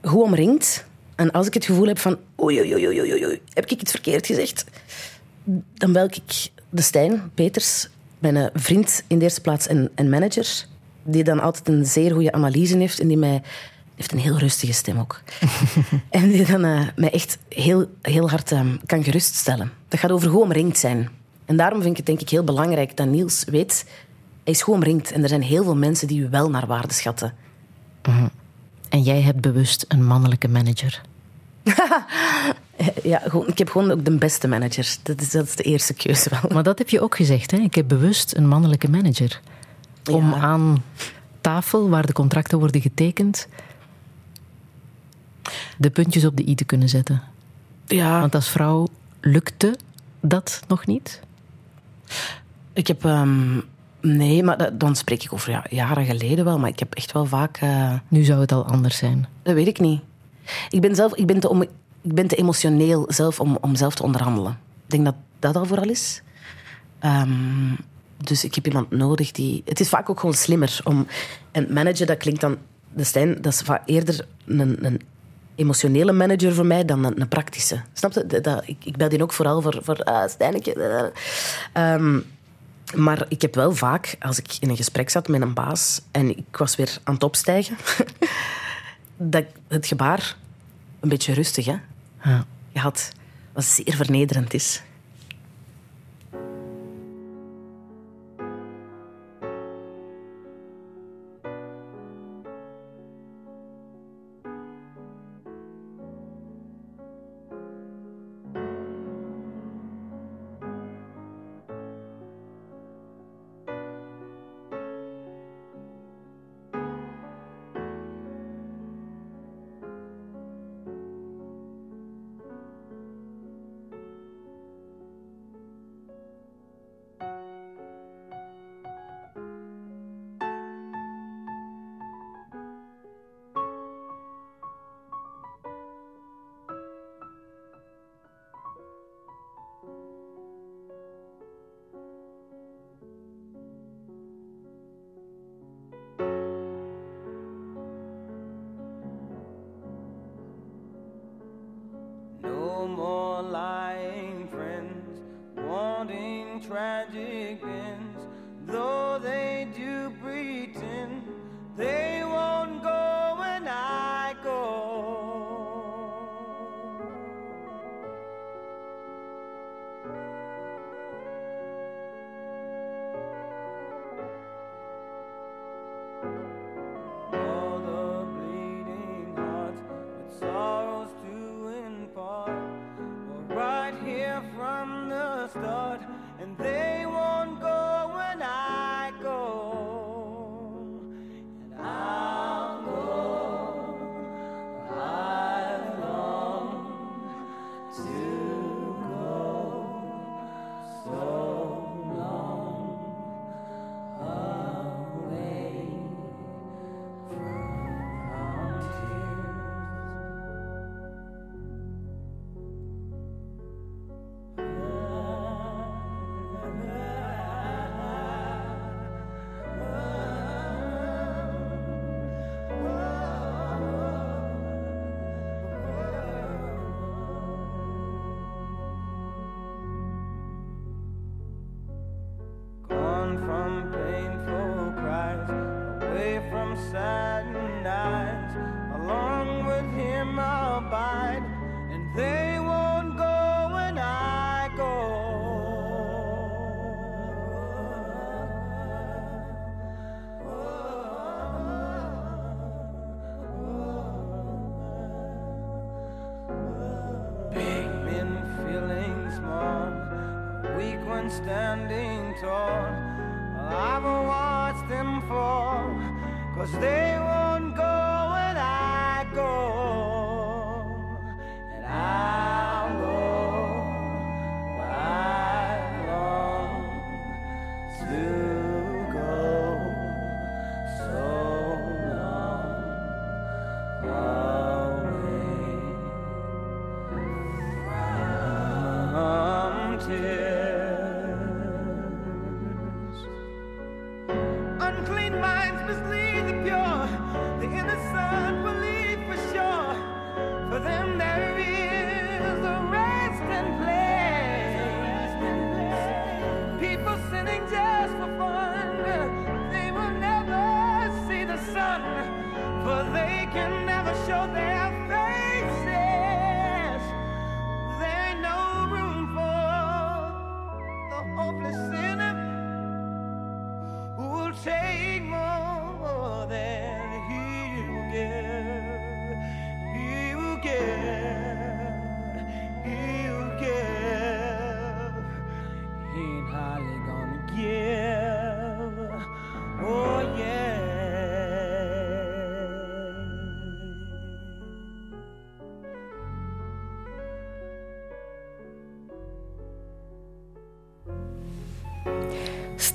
goed omringd. En als ik het gevoel heb van... Oei, oei, oei, oei, oei, oei, heb ik iets verkeerd gezegd? Dan bel ik de Stijn Peters, mijn eh, vriend in de eerste plaats en, en manager. Die dan altijd een zeer goede analyse heeft en die mij... heeft een heel rustige stem ook. en die dan eh, mij echt heel, heel hard eh, kan geruststellen. Dat gaat over goed omringd zijn. En daarom vind ik het denk ik heel belangrijk dat Niels weet... Hij is goed omringd en er zijn heel veel mensen die u wel naar waarde schatten. En jij hebt bewust een mannelijke manager. Ja, gewoon, ik heb gewoon ook de beste manager. Dat is, dat is de eerste keuze wel. Maar dat heb je ook gezegd, hè? Ik heb bewust een mannelijke manager. Om Ja. aan tafel, waar de contracten worden getekend, de puntjes op de i te kunnen zetten. Ja, Want als vrouw lukte dat nog niet? ik heb... ehm, nee, maar dat- dan spreek ik over ja, jaren geleden wel. Maar ik heb echt wel vaak... eh, Nu zou het al anders zijn. dat weet ik niet. Ik ben, zelf, ik ben, te, om, ik ben te emotioneel zelf om, om zelf te onderhandelen. Ik denk dat dat al vooral is. Ehm, dus ik heb iemand nodig die... Het is vaak ook gewoon slimmer om... En manager, dat klinkt dan... De Stijn, dat is vaak eerder een, een emotionele manager voor mij dan een, een praktische. Snap je? Dat, dat- ik, ik bel die ook vooral voor... voor ah, Stijneke. Ehm, maar ik heb wel vaak, als ik in een gesprek zat met een baas en ik was weer aan het opstijgen, dat het gebaar een beetje rustig, hè? Ja. Je had, wat zeer vernederend is.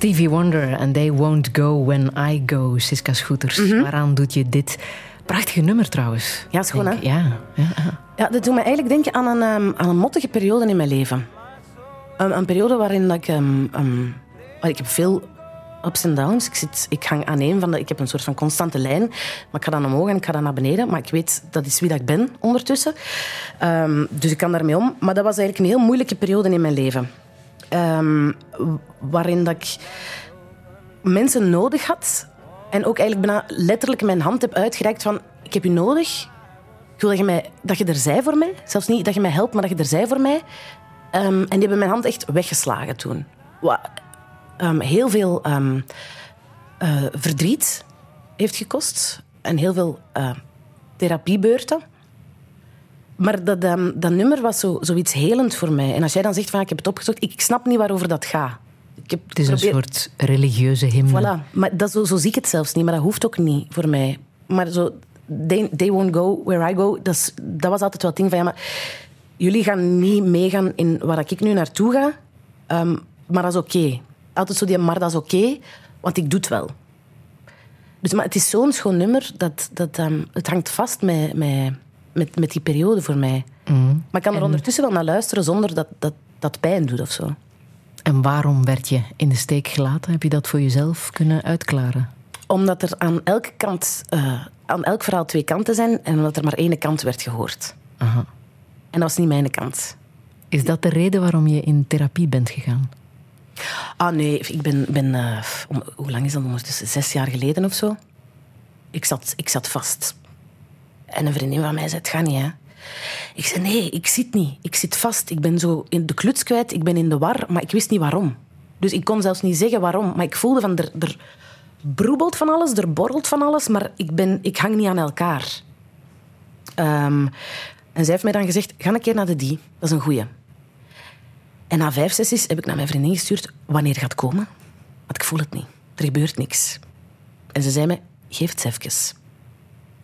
Stevie Wonder and They Won't Go When I Go, Siska Schoeters. Waaraan doet je dit prachtige nummer trouwens? Ja, Denk- hè? Ja, ja, ja. Dat doet me eigenlijk denken aan een, ehm, aan een mottige periode in mijn leven. Een, een periode waarin ik... ehm, ehm, ik heb veel ups en downs. Ik, zit, ik hang aan een van de... Ik heb een soort van constante lijn. Maar ik ga dan omhoog en ik ga dan naar beneden. Maar ik weet, dat is wie dat ik ben ondertussen. Dus ik kan daarmee om. Maar dat was eigenlijk een heel moeilijke periode in mijn leven. Ehm, waarin dat ik mensen nodig had. En ook eigenlijk bijna letterlijk mijn hand heb uitgereikt van... Ik heb u nodig. Ik wil dat je, mij, dat je er zij voor mij. Zelfs niet dat je mij helpt, maar dat je er zij voor mij. Ehm, en die hebben mijn hand echt weggeslagen toen. Wat ehm, heel veel eh, verdriet heeft gekost. En heel veel eh, therapiebeurten. Maar dat, dat nummer was zo, zoiets helend voor mij. En als jij dan zegt van ik heb het opgezocht, ik snap niet waarover dat gaat. Ik heb Het is een soort religieuze hymne. Voilà. Maar dat, zo, zo zie ik het zelfs niet, maar dat hoeft ook niet voor mij. Maar zo, they, they won't go where I go, dat, is- dat was altijd wel het ding van, ja, maar jullie gaan niet meegaan in waar ik nu naartoe ga, ehm, maar dat is oké. Altijd zo die, maar dat is oké, want ik doe het wel. Dus, maar het is zo'n schoon nummer, dat, dat, ehm, het hangt vast met, met, met, met die periode voor mij. Maar ik kan er ondertussen wel naar luisteren zonder dat dat, dat pijn doet of zo. En waarom werd je in de steek gelaten? Heb je dat voor jezelf kunnen uitklaren? Omdat er aan elke kant, eh, aan elk verhaal twee kanten zijn en omdat er maar één kant werd gehoord. Aha. En dat was niet mijn kant. Is dat de reden waarom je in therapie bent gegaan? Ah nee, ik ben, ben eh, om- hoe lang is dat ondertussen? Zes jaar geleden of zo. Ik zat, ik zat vast. En een vriendin van mij zei, het gaat niet hè. Ik zei, nee, ik zit niet. Ik zit vast. Ik ben zo in de kluts kwijt, ik ben in de war, maar ik wist niet waarom. Dus ik kon zelfs niet zeggen waarom. Maar ik voelde van, er, er broebelt van alles, er borrelt van alles, maar ik, ben, ik hang niet aan elkaar. Ehm, en zij heeft mij dan gezegd, ga een keer naar de die. Dat is een goeie. En na vijf sessies heb ik naar mijn vriendin gestuurd wanneer gaat komen. Want ik voel het niet. Er gebeurt niks. En ze zei me, geef het even.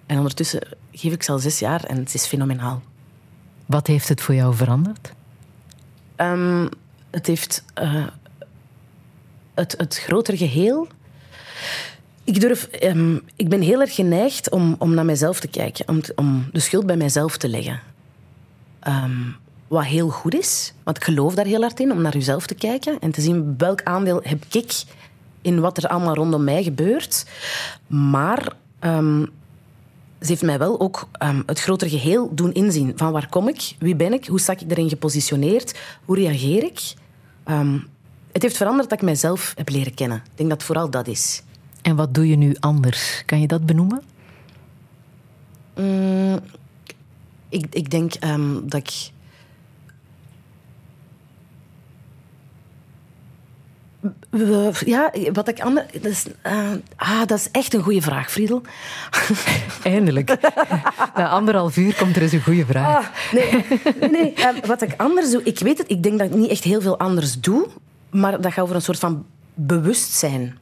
En ondertussen geef ik ze al zes jaar en het is fenomenaal. Wat heeft het voor jou veranderd? Ehm, het heeft eh, het, het grotere geheel. Ik, durf, ehm, ik ben heel erg geneigd om, om naar mezelf te kijken, om, te- om de schuld bij mijzelf te leggen. Ehm, wat heel goed is, want ik geloof daar heel hard in, om naar jezelf te kijken en te zien welk aandeel heb ik in wat er allemaal rondom mij gebeurt. Maar ze heeft mij wel ook ehm, het grotere geheel doen inzien. Van waar kom ik? Wie ben ik? Hoe sta ik erin gepositioneerd? Hoe reageer ik? Ehm, het heeft veranderd dat ik mijzelf heb leren kennen. Ik denk dat het vooral dat is. En wat doe je nu anders? Kan je dat benoemen? Mm, ik, ik denk ehm, dat ik... We- Ja, wat ik anders... Dat is, eh, ah, dat is echt een goede vraag, Friedel. Eindelijk. Na anderhalf uur komt er eens een goede vraag. Ah, nee, nee, nee. Ehm, wat ik anders doe, ik weet het, ik denk dat ik niet echt heel veel anders doe, maar dat gaat over een soort van bewustzijn.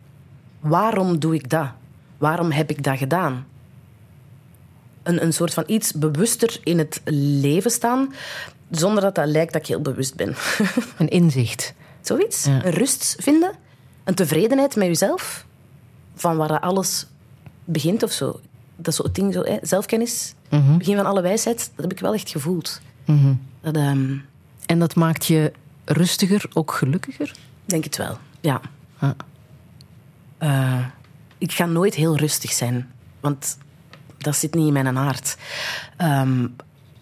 Waarom doe ik dat? Waarom heb ik dat gedaan? Een, een soort van iets bewuster in het leven staan, zonder dat dat lijkt dat ik heel bewust ben. Een inzicht. Zoiets. Ja. Een rust vinden, een tevredenheid met jezelf, van waar alles begint of zo. Dat is zo het ding, zo, hè? zelfkennis, begin van alle wijsheid, dat heb ik wel echt gevoeld. Dat, ehm, En dat maakt je rustiger, ook gelukkiger? Denk het wel, ja. Ah. Eh, ik ga nooit heel rustig zijn, want dat zit niet in mijn aard. Ehm,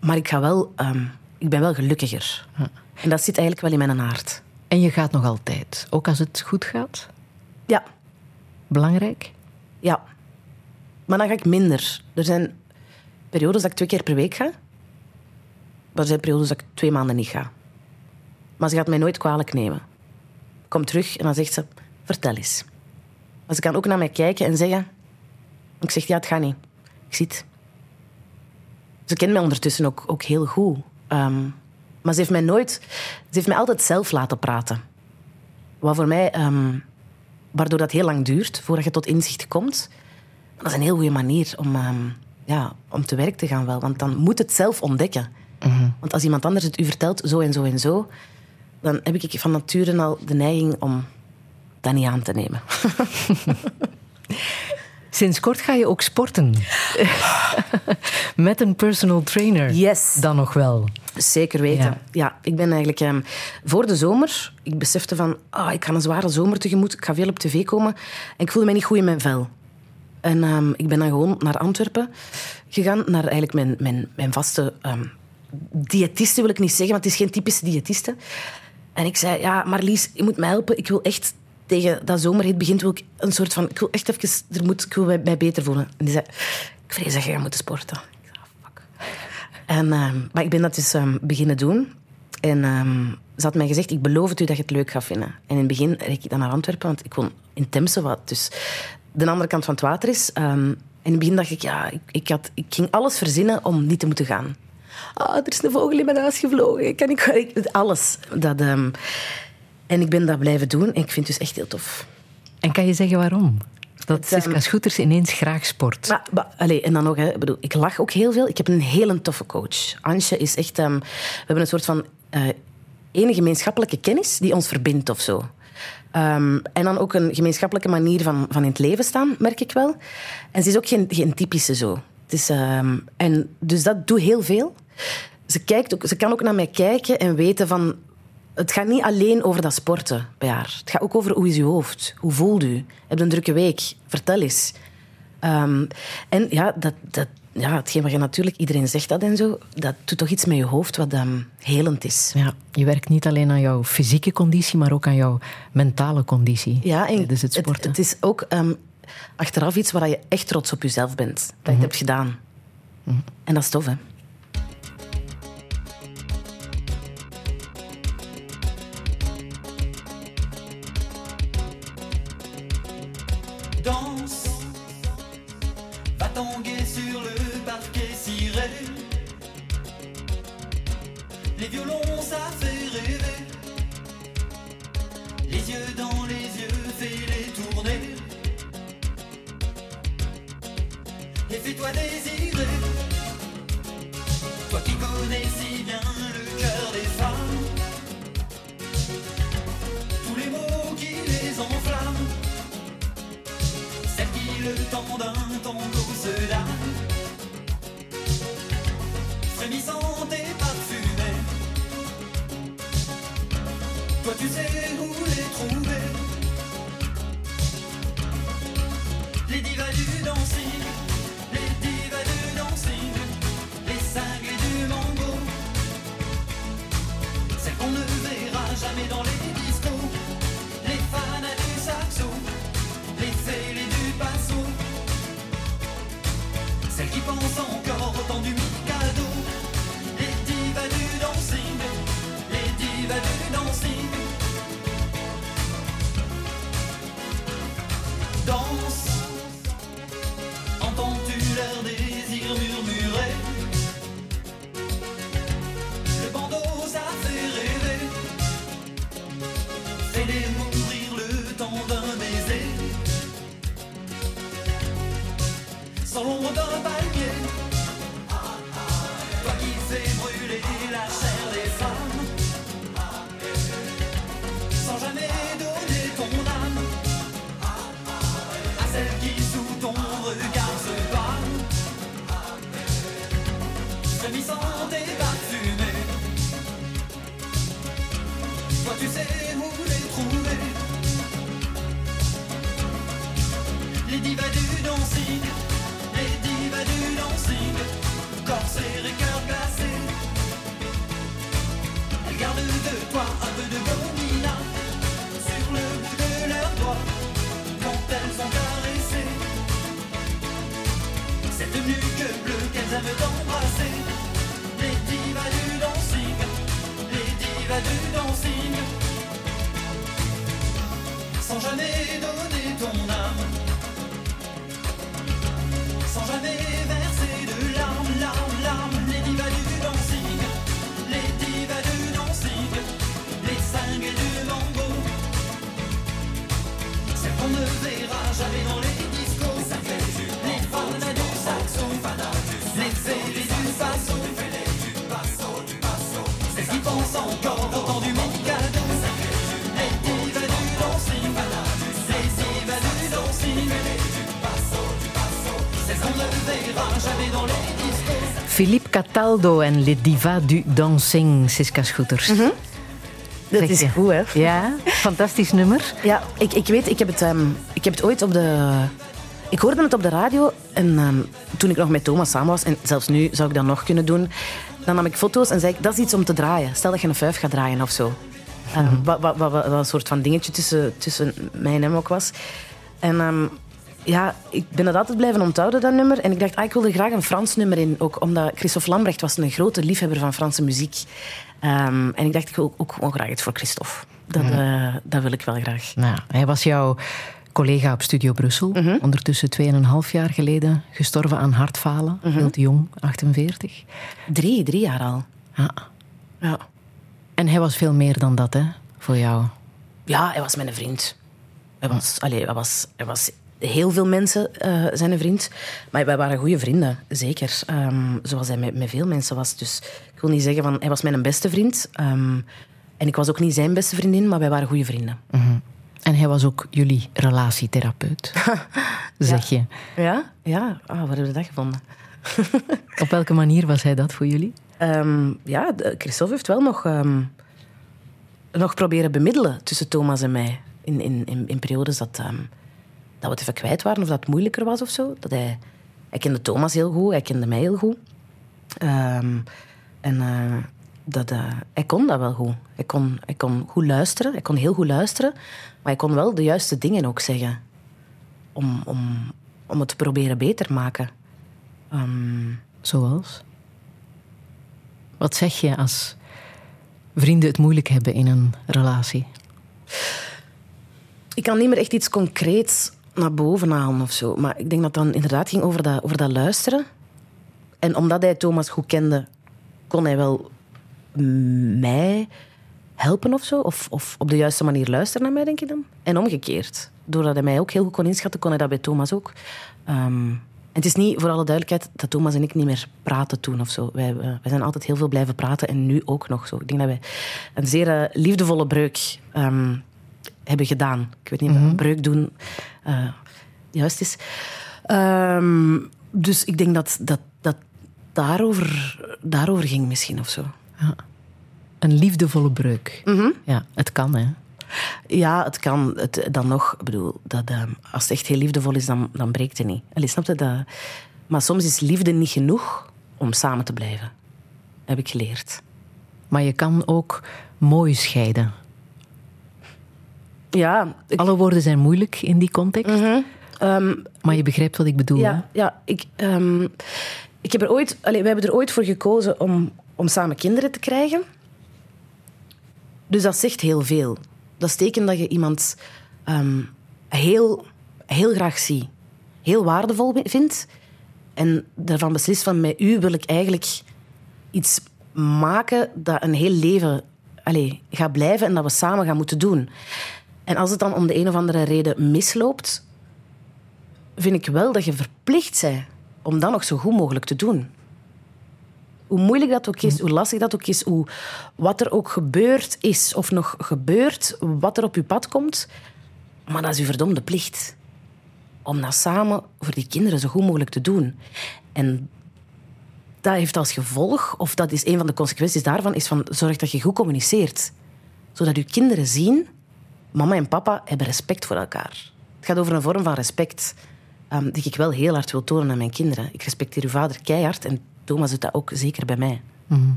Maar ik, ga wel, ehm, ik ben wel gelukkiger. En dat zit eigenlijk wel in mijn aard. En je gaat nog altijd, ook als het goed gaat? Ja, Belangrijk? ja. Maar dan ga ik minder. Er zijn periodes dat ik twee keer per week ga. Maar er zijn periodes dat ik twee maanden niet ga. Maar ze gaat mij nooit kwalijk nemen. Ik kom terug en dan zegt ze, vertel eens. Maar ze kan ook naar mij kijken en zeggen... Ik zeg, ja, het gaat niet. Ik zie het. Ze kent mij ondertussen ook, ook heel goed. Ehm, maar ze heeft mij nooit... Ze heeft mij altijd zelf laten praten. Wat voor mij... ehm, waardoor dat heel lang duurt voordat je tot inzicht komt. Dat is een heel goede manier om, ehm, ja, om te werk te gaan wel. Want dan moet het zelf ontdekken. Want als iemand anders het u vertelt, zo en zo en zo... dan heb ik van nature al de neiging om dat niet aan te nemen. Sinds kort ga je ook sporten. Met een personal trainer. Yes. Dan nog wel. Zeker weten. Ja. Ja, ik ben eigenlijk ehm, voor de zomer... Ik besefte van, ah, ik ga een zware zomer tegemoet. Ik ga veel op tv komen. En ik voelde mij niet goed in mijn vel. En ehm, ik ben dan gewoon naar Antwerpen gegaan. Naar eigenlijk mijn, mijn, mijn vaste ehm diëtiste, wil ik niet zeggen. Want het is geen typische diëtiste. En ik zei, ja, Marlies, je moet mij helpen. Ik wil echt... Tegen dat zomerhit begint, wil ik een soort van... Ik wil echt even... Er moet, ik wil mij, beter voelen. En die zei, ik vrees dat je gaat moeten sporten. Ik zei, ah, fuck. En, ehm, maar ik ben dat dus ehm, beginnen doen. En ehm, ze had mij gezegd, ik beloof het u dat je het leuk gaat vinden. En in het begin reed ik dan naar Antwerpen, want ik woon in Temse, wat dus de andere kant van het water is. En in het begin dacht ik, ja, ik, ik, had, ik ging alles verzinnen om niet te moeten gaan. Ah, er is een vogel in mijn huis gevlogen. Kan ik, ik alles. Dat, en ik ben dat blijven doen en ik vind het dus echt heel tof. En kan je zeggen waarom? Dat ehm, Siska Scooters ineens graag sport. Maar, maar, allee, en dan nog, hè, ik, bedoel, ik lach ook heel veel. Ik heb een hele toffe coach. Antje is echt... ehm, we hebben een soort van eh ene gemeenschappelijke kennis die ons verbindt of zo. Ehm, en dan ook een gemeenschappelijke manier van, van in het leven staan, merk ik wel. En ze is ook geen, geen typische zo. Het is, en dus dat doet heel veel. Ze, kijkt ook, ze kan ook naar mij kijken en weten van... Het gaat niet alleen over dat sporten bij haar. Het gaat ook over hoe is uw hoofd? Hoe voelt u? Heb je een drukke week? Vertel eens. Ehm, en ja, dat, dat, ja, hetgeen wat je natuurlijk, iedereen zegt dat en zo, dat doet toch iets met je hoofd wat ehm, helend is. Ja, je werkt niet alleen aan jouw fysieke conditie, maar ook aan jouw mentale conditie. Ja, en tijdens het sporten. Het, is ook ehm, achteraf iets waar je echt trots op jezelf bent. Dat je het hebt gedaan. En dat is tof, hè? sois des Cataldo en Le Diva du Dancing, Siska Scooters. Dat Zeg is goed, hè? Ja, fantastisch nummer. Ja, ik, ik weet, ik heb, het, ehm, ik heb het ooit op de... Ik hoorde het op de radio en ehm, toen ik nog met Thomas samen was, en zelfs nu zou ik dat nog kunnen doen, dan nam ik foto's en zei ik, dat is iets om te draaien. Stel dat je een vijf gaat draaien of zo. Ehm, wat, wat, wat, wat een soort van dingetje tussen, tussen mij en hem ook was. En ja, ik ben dat altijd blijven onthouden, dat nummer. En ik dacht, ah, ik wilde graag een Frans nummer in. Ook omdat Christophe Lambrecht was een grote liefhebber van Franse muziek. Ehm, en ik dacht, ik wil ook gewoon graag iets voor Christophe. Dat, eh, dat wil ik wel graag. Nou, hij was jouw collega op Studio Brussel. Ondertussen 2,5 jaar geleden gestorven aan hartfalen. Heel te jong, 48. Drie, drie jaar al. Ja. Ja. En hij was veel meer dan dat, hè, voor jou. Ja, hij was mijn vriend. Hij was, allee, hij was, hij was heel veel mensen eh, zijn vriend. Maar wij waren goede vrienden, zeker. Ehm, zoals hij met, met veel mensen was. Dus ik wil niet zeggen van hij was mijn beste vriend. Ehm, en ik was ook niet zijn beste vriendin, maar wij waren goede vrienden. En hij was ook jullie relatietherapeut, zeg je. Ja? Ja? Ah, waar hebben we dat gevonden? Op welke manier was hij dat voor jullie? Ehm, ja, Christophe heeft wel nog, ehm, nog proberen bemiddelen tussen Thomas en mij. In, in, in, in periodes dat, dat we het even kwijt waren of dat het moeilijker was of zo. Dat hij, hij kende Thomas heel goed, hij kende mij heel goed. Ehm, en eh, dat, eh, hij kon dat wel goed. Hij kon, hij kon goed luisteren, hij kon heel goed luisteren. Maar hij kon wel de juiste dingen ook zeggen. Om, om, om het te proberen beter maken. Ehm, Zoals? Wat zeg je als vrienden het moeilijk hebben in een relatie? Ik kan niet meer echt iets concreets naar boven halen of zo. Maar ik denk dat het dan inderdaad ging over dat, over dat luisteren. En omdat hij Thomas goed kende, kon hij wel mij helpen of zo. Of, of op de juiste manier luisteren naar mij, denk ik dan. En omgekeerd. Doordat hij mij ook heel goed kon inschatten, kon hij dat bij Thomas ook. Ehm, en het is niet, voor alle duidelijkheid, dat Thomas en ik niet meer praten toen of zo. Wij, eh, wij zijn altijd heel veel blijven praten en nu ook nog zo. Ik denk dat wij een zeer eh, liefdevolle breuk ehm, hebben gedaan. Ik weet niet of dat breuk doen eh, juist is. Ehm, dus ik denk dat dat, dat daarover, daarover ging misschien of zo. Een liefdevolle breuk. Ja, het kan, hè. Ja, het kan. Het, dan nog, ik bedoel, dat, ehm, als het echt heel liefdevol is, dan, dan breekt het niet. Allee, snap je dat? Maar soms is liefde niet genoeg om samen te blijven. Heb ik geleerd. Maar je kan ook mooi scheiden. Ja, ik, Alle woorden zijn moeilijk in die context. ehm, Maar je begrijpt wat ik bedoel, hè? Ja, ik, ehm, ik heb er ooit, allee, we hebben er ooit voor gekozen om, om samen kinderen te krijgen. Dus dat zegt heel veel. Dat is teken dat je iemand ehm, heel, heel graag ziet. Heel waardevol vindt. En daarvan beslist van, met u wil ik eigenlijk iets maken dat een heel leven allee, gaat blijven en dat we samen gaan moeten doen. En als het dan om de een of andere reden misloopt, vind ik wel dat je verplicht bent om dat nog zo goed mogelijk te doen. Hoe moeilijk dat ook is, hoe lastig dat ook is, hoe, wat er ook gebeurd is of nog gebeurt, wat er op je pad komt. Maar dat is je verdomde plicht. Om dat samen voor die kinderen zo goed mogelijk te doen. En dat heeft als gevolg, of dat is een van de consequenties daarvan, is van zorg dat je goed communiceert. Zodat je kinderen zien, mama en papa hebben respect voor elkaar. Het gaat over een vorm van respect ehm, die ik wel heel hard wil tonen aan mijn kinderen. Ik respecteer uw vader keihard en Thomas doet dat ook zeker bij mij.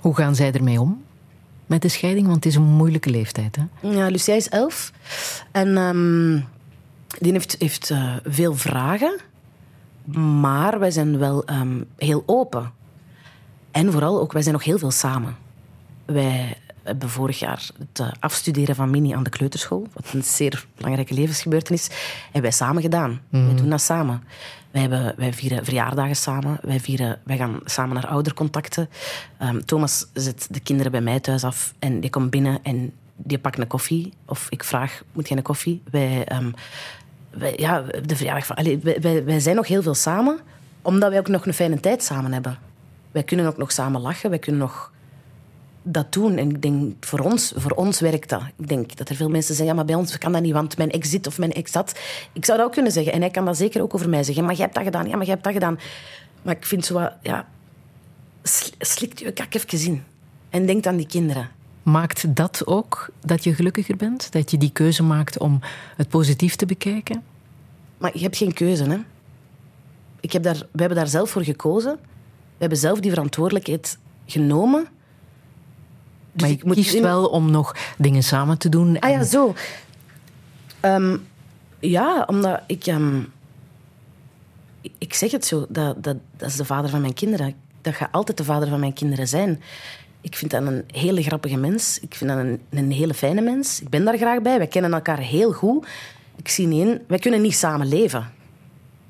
Hoe gaan zij ermee om? Met de scheiding? Want het is een moeilijke leeftijd, hè? Ja, Lucia is elf. En ehm, die heeft, heeft eh, veel vragen. Maar wij zijn wel ehm, heel open. En vooral ook, wij zijn nog heel veel samen. Wij hebben vorig jaar het eh, afstuderen van Mini aan de kleuterschool, wat een zeer belangrijke levensgebeurtenis, hebben wij samen gedaan. Wij doen dat samen. Wij, hebben, wij vieren verjaardagen samen. Wij, vieren, wij gaan samen naar oudercontacten. Ehm, Thomas zet de kinderen bij mij thuis af en die komt binnen en die pakt een koffie. Of ik vraag, moet jij een koffie? Wij, ehm, wij, ja, de verjaardag van... Allee, wij, wij, wij zijn nog heel veel samen, omdat wij ook nog een fijne tijd samen hebben. Wij kunnen ook nog samen lachen. Wij kunnen nog dat doen. En ik denk, voor ons, voor ons werkt dat. Ik denk dat er veel mensen zeggen, ja, maar bij ons kan dat niet, want mijn ex zit of mijn ex dat. Ik zou dat ook kunnen zeggen. En hij kan dat zeker ook over mij zeggen. Maar jij hebt dat gedaan, ja, maar jij hebt dat gedaan. Maar ik vind zo wat, ja... sl- Slikt je kak even in. En denk aan die kinderen. Maakt dat ook dat je gelukkiger bent? Dat je die keuze maakt om het positief te bekijken? Maar je hebt geen keuze, hè. Ik heb daar, we hebben daar zelf voor gekozen. We hebben zelf die verantwoordelijkheid genomen. Dus maar je ik moet kiest wel om nog dingen samen te doen. Ah ja, zo. Ehm, ja, omdat ik... ehm, ik zeg het zo, dat, dat, dat is de vader van mijn kinderen. Dat gaat altijd de vader van mijn kinderen zijn. Ik vind dat een hele grappige mens. Ik vind dat een, een hele fijne mens. Ik ben daar graag bij. Wij kennen elkaar heel goed. Ik zie niet in... Wij kunnen niet samen leven.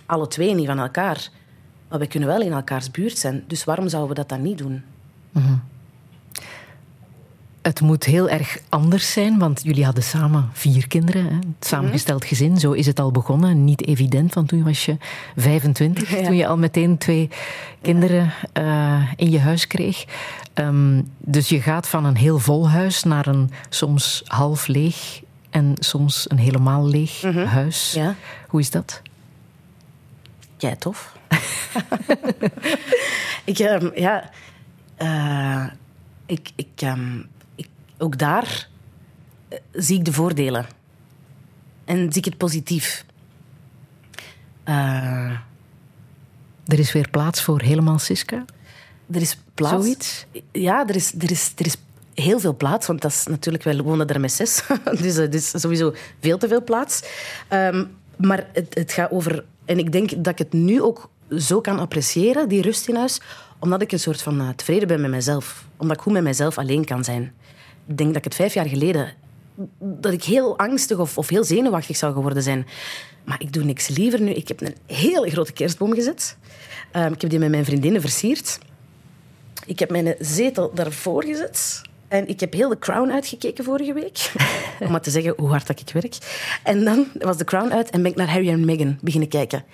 Alle twee niet van elkaar. Maar wij kunnen wel in elkaars buurt zijn. Dus waarom zouden we dat dan niet doen? Het moet heel erg anders zijn, want jullie hadden samen vier kinderen. Hè? Het samengesteld gezin, zo is het al begonnen. Niet evident, want toen was je 25, Ja. toen je al meteen twee kinderen eh, in je huis kreeg. Ehm, dus je gaat van een heel vol huis naar een soms half leeg en soms een helemaal leeg huis. Ja. Hoe is dat? Jij tof. ik, ehm, ja, eh, ik, ik, ehm, ik, ook daar eh, zie ik de voordelen. En zie ik het positief. Eh, Er is weer plaats voor helemaal Siska. er is plaats. Zoiets? Ja, er is, er, is, er is heel veel plaats, want dat is natuurlijk, wij wonen er met zes. dus er is sowieso veel te veel plaats. Ehm, maar het, het gaat over... En ik denk dat ik het nu ook zo kan appreciëren, die rust in huis, omdat ik een soort van eh, tevreden ben met mezelf. Omdat ik goed met mezelf alleen kan zijn. Denk dat ik het vijf jaar geleden... Dat ik heel angstig of, of heel zenuwachtig zou geworden zijn. Maar ik doe niks liever nu. Ik heb een hele grote kerstboom gezet. Ehm, ik heb die met mijn vriendinnen versierd. Ik heb mijn zetel daarvoor gezet. En ik heb heel de Crown uitgekeken vorige week. Om maar te zeggen hoe hard dat ik werk. En dan was de Crown uit en ben ik naar Harry en Meghan beginnen kijken.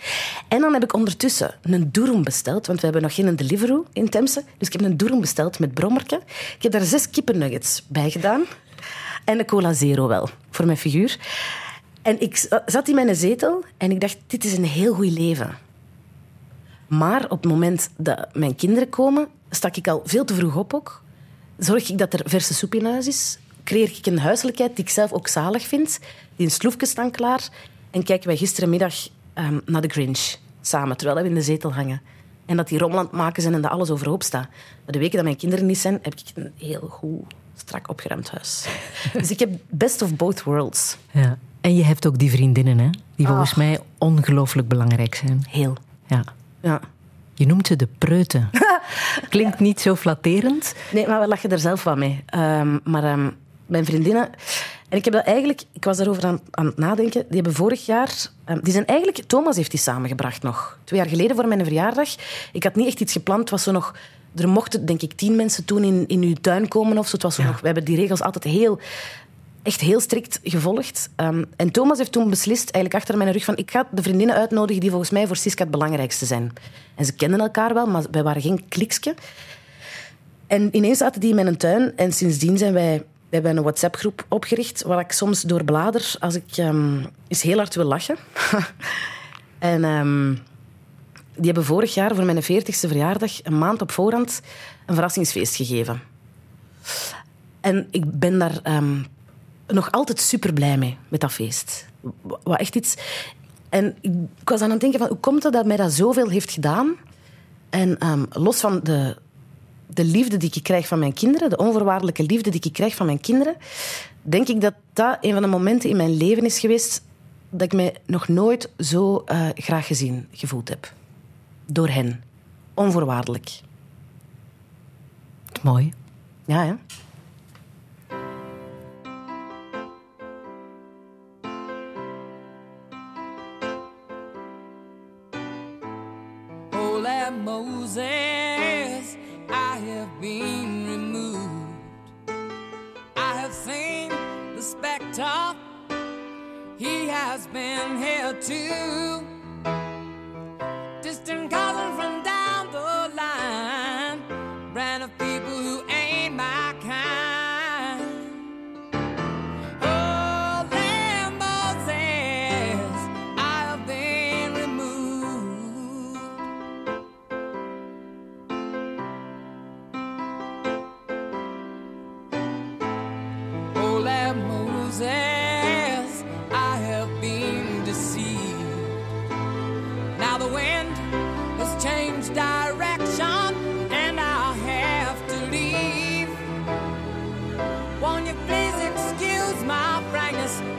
En dan heb ik ondertussen een doeroem besteld. Want we hebben nog geen Deliveroo in Temse. Dus ik heb een doeroem besteld met brommerke. Ik heb daar zes kippennuggets bij gedaan. En een cola zero wel, voor mijn figuur. En ik za- zat in mijn zetel en ik dacht, dit is een heel goed leven. Maar op het moment dat mijn kinderen komen, stak ik al veel te vroeg op ook. Zorg ik dat er verse soep in huis is. Creëer ik een huiselijkheid die ik zelf ook zalig vind. Die een sloefje staan klaar. En kijken wij gisterenmiddag ehm, naar de Grinch samen, terwijl we in de zetel hangen. En dat die het maken zijn en dat alles overhoop staat. Maar de weken dat mijn kinderen niet zijn, heb ik een heel goed, strak opgeruimd huis. dus ik heb best of both worlds. Ja. En je hebt ook die vriendinnen, hè? die volgens mij ongelooflijk belangrijk zijn. Heel. Ja. Ja. Je noemt ze de preuten. Klinkt niet zo flatterend. Nee, maar we lachen er zelf wel mee. Ehm, maar ehm, mijn vriendinnen... En ik heb dat eigenlijk... Ik was daarover aan, aan het nadenken. Die hebben vorig jaar... ehm, die zijn eigenlijk... Thomas heeft die samengebracht nog. Twee jaar geleden voor mijn verjaardag. Ik had niet echt iets gepland. Het was zo nog... Er mochten, denk ik, tien mensen toen in, in uw tuin komen of zo. Het was zo nog, we hebben die regels altijd heel... Echt heel strikt gevolgd. Ehm, en Thomas heeft toen beslist, eigenlijk achter mijn rug, van ik ga de vriendinnen uitnodigen die volgens mij voor Siska het belangrijkste zijn. En ze kenden elkaar wel, maar wij waren geen kliksje. En ineens zaten die in mijn tuin. En sindsdien zijn wij... We hebben een WhatsApp-groep opgericht waar ik soms door blader als ik ehm, eens heel hard wil lachen. en ehm, die hebben vorig jaar voor mijn 40ste verjaardag een maand op voorhand een verrassingsfeest gegeven. En ik ben daar nog altijd super blij mee, met dat feest. Wa- Wat echt iets... En ik, was aan het denken van, hoe komt het dat mij dat zoveel heeft gedaan? En ehm, los van de, de liefde die ik krijg van mijn kinderen, de onvoorwaardelijke liefde die ik krijg van mijn kinderen, denk ik dat dat een van de momenten in mijn leven is geweest dat ik mij nog nooit zo eh, graag gezien gevoeld heb. door hen. Onvoorwaardelijk. Mooi. Ja, hè? Been here too.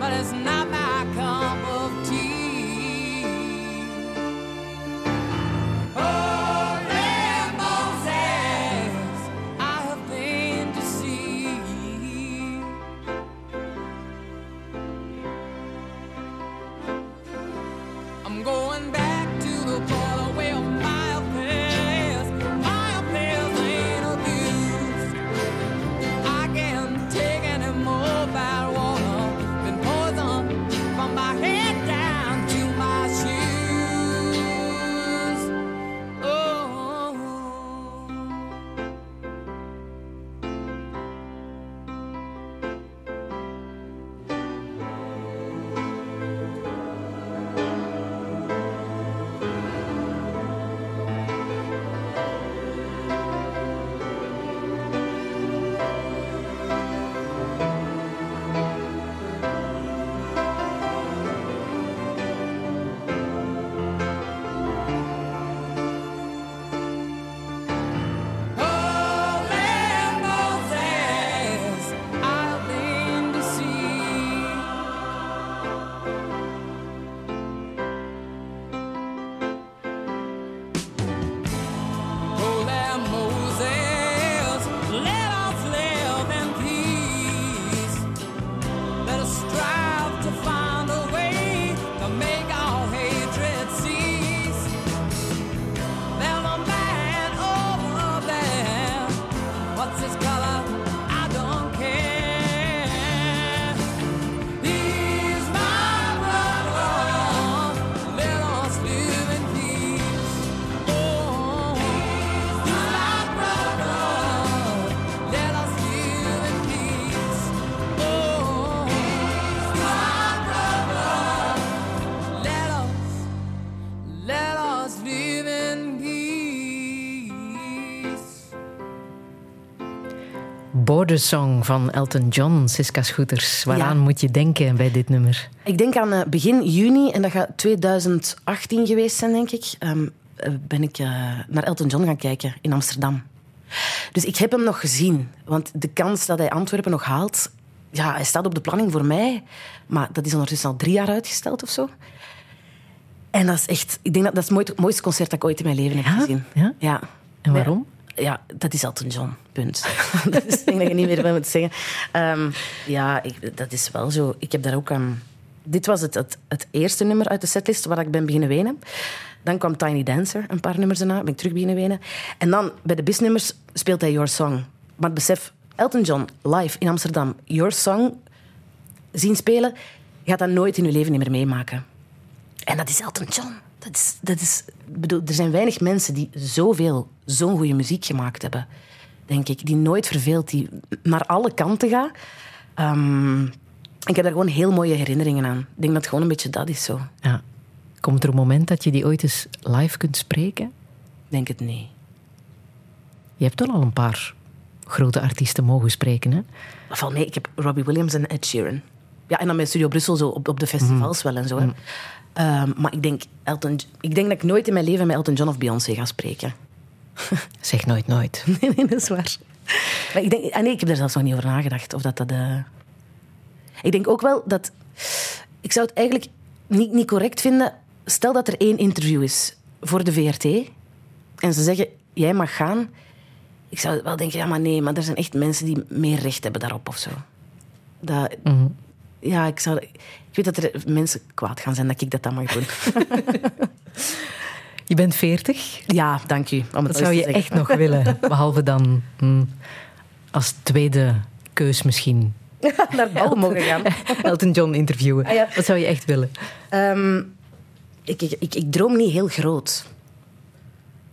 But it's Song van Elton John, Siska Scooters. Waaraan moet je denken bij dit nummer? Ik denk aan eh, begin juni, en dat gaat 2018 geweest zijn, denk ik. ehm, eh, ben ik eh, naar Elton John gaan kijken in Amsterdam. Dus ik heb hem nog gezien. Want de kans dat hij Antwerpen nog haalt... Ja, hij staat op de planning voor mij. Maar dat is ondertussen al drie jaar uitgesteld of zo. En dat is echt... Ik denk dat dat is het mooiste- mooiste concert dat ik ooit in mijn leven heb gezien. Ja? Ja. En waarom? Ja, dat is Elton John. Punt. dat is denk dat je niet meer bij moet zeggen. Ehm, ja, ik, dat is wel zo. Ik heb daar ook... ehm, dit was het, het, het eerste nummer uit de setlist waar ik ben beginnen wenen. Dan kwam Tiny Dancer, een paar nummers daarna. Ben ik terug beginnen wenen. En dan, bij de bisnummers, speelt hij Your Song. Maar het besef, Elton John, live in Amsterdam, Your Song zien spelen, je gaat dat nooit in je leven niet meer meemaken. En dat is Elton John. Dat is, dat is, bedoel, er zijn weinig mensen die zoveel, zo'n goede muziek gemaakt hebben. Denk ik. Die nooit verveelt, die naar alle kanten gaat. Ehm, ik heb daar gewoon heel mooie herinneringen aan. Ik denk dat het gewoon een beetje dat is zo. Ja. Komt er een moment dat je die ooit eens live kunt spreken? Ik denk het niet. Je hebt wel al een paar grote artiesten mogen spreken, hè? Of nee, ik heb Robbie Williams en Ed Sheeran. Ja, en dan met Studio Brussel zo op, op de festivals wel en zo. Hè. Ehm, maar ik denk, Elton, ik denk dat ik nooit in mijn leven met Elton John of Beyoncé ga spreken. Zeg nooit nooit. Nee, nee, dat is waar. Maar ik, denk, ah nee, ik heb daar zelfs nog niet over nagedacht. Of dat dat eh, Ik denk ook wel dat... Ik zou het eigenlijk niet, niet correct vinden... Stel dat er één interview is voor de VRT en ze zeggen, jij mag gaan. Ik zou wel denken, ja, maar nee, maar er zijn echt mensen die meer recht hebben daarop of zo. Dat, Ja, ik, zou, ik weet dat er mensen kwaad gaan zijn dat ik dat dan mag doen. Je bent 40. ja, dank u. Om het Dat zou je zeggen. echt nog willen. Behalve dan hm, als tweede keus misschien. naar bal mogen gaan. Elton John interviewen. Ah, ja. Wat zou je echt willen? Ehm, ik, ik, ik, ik droom niet heel groot.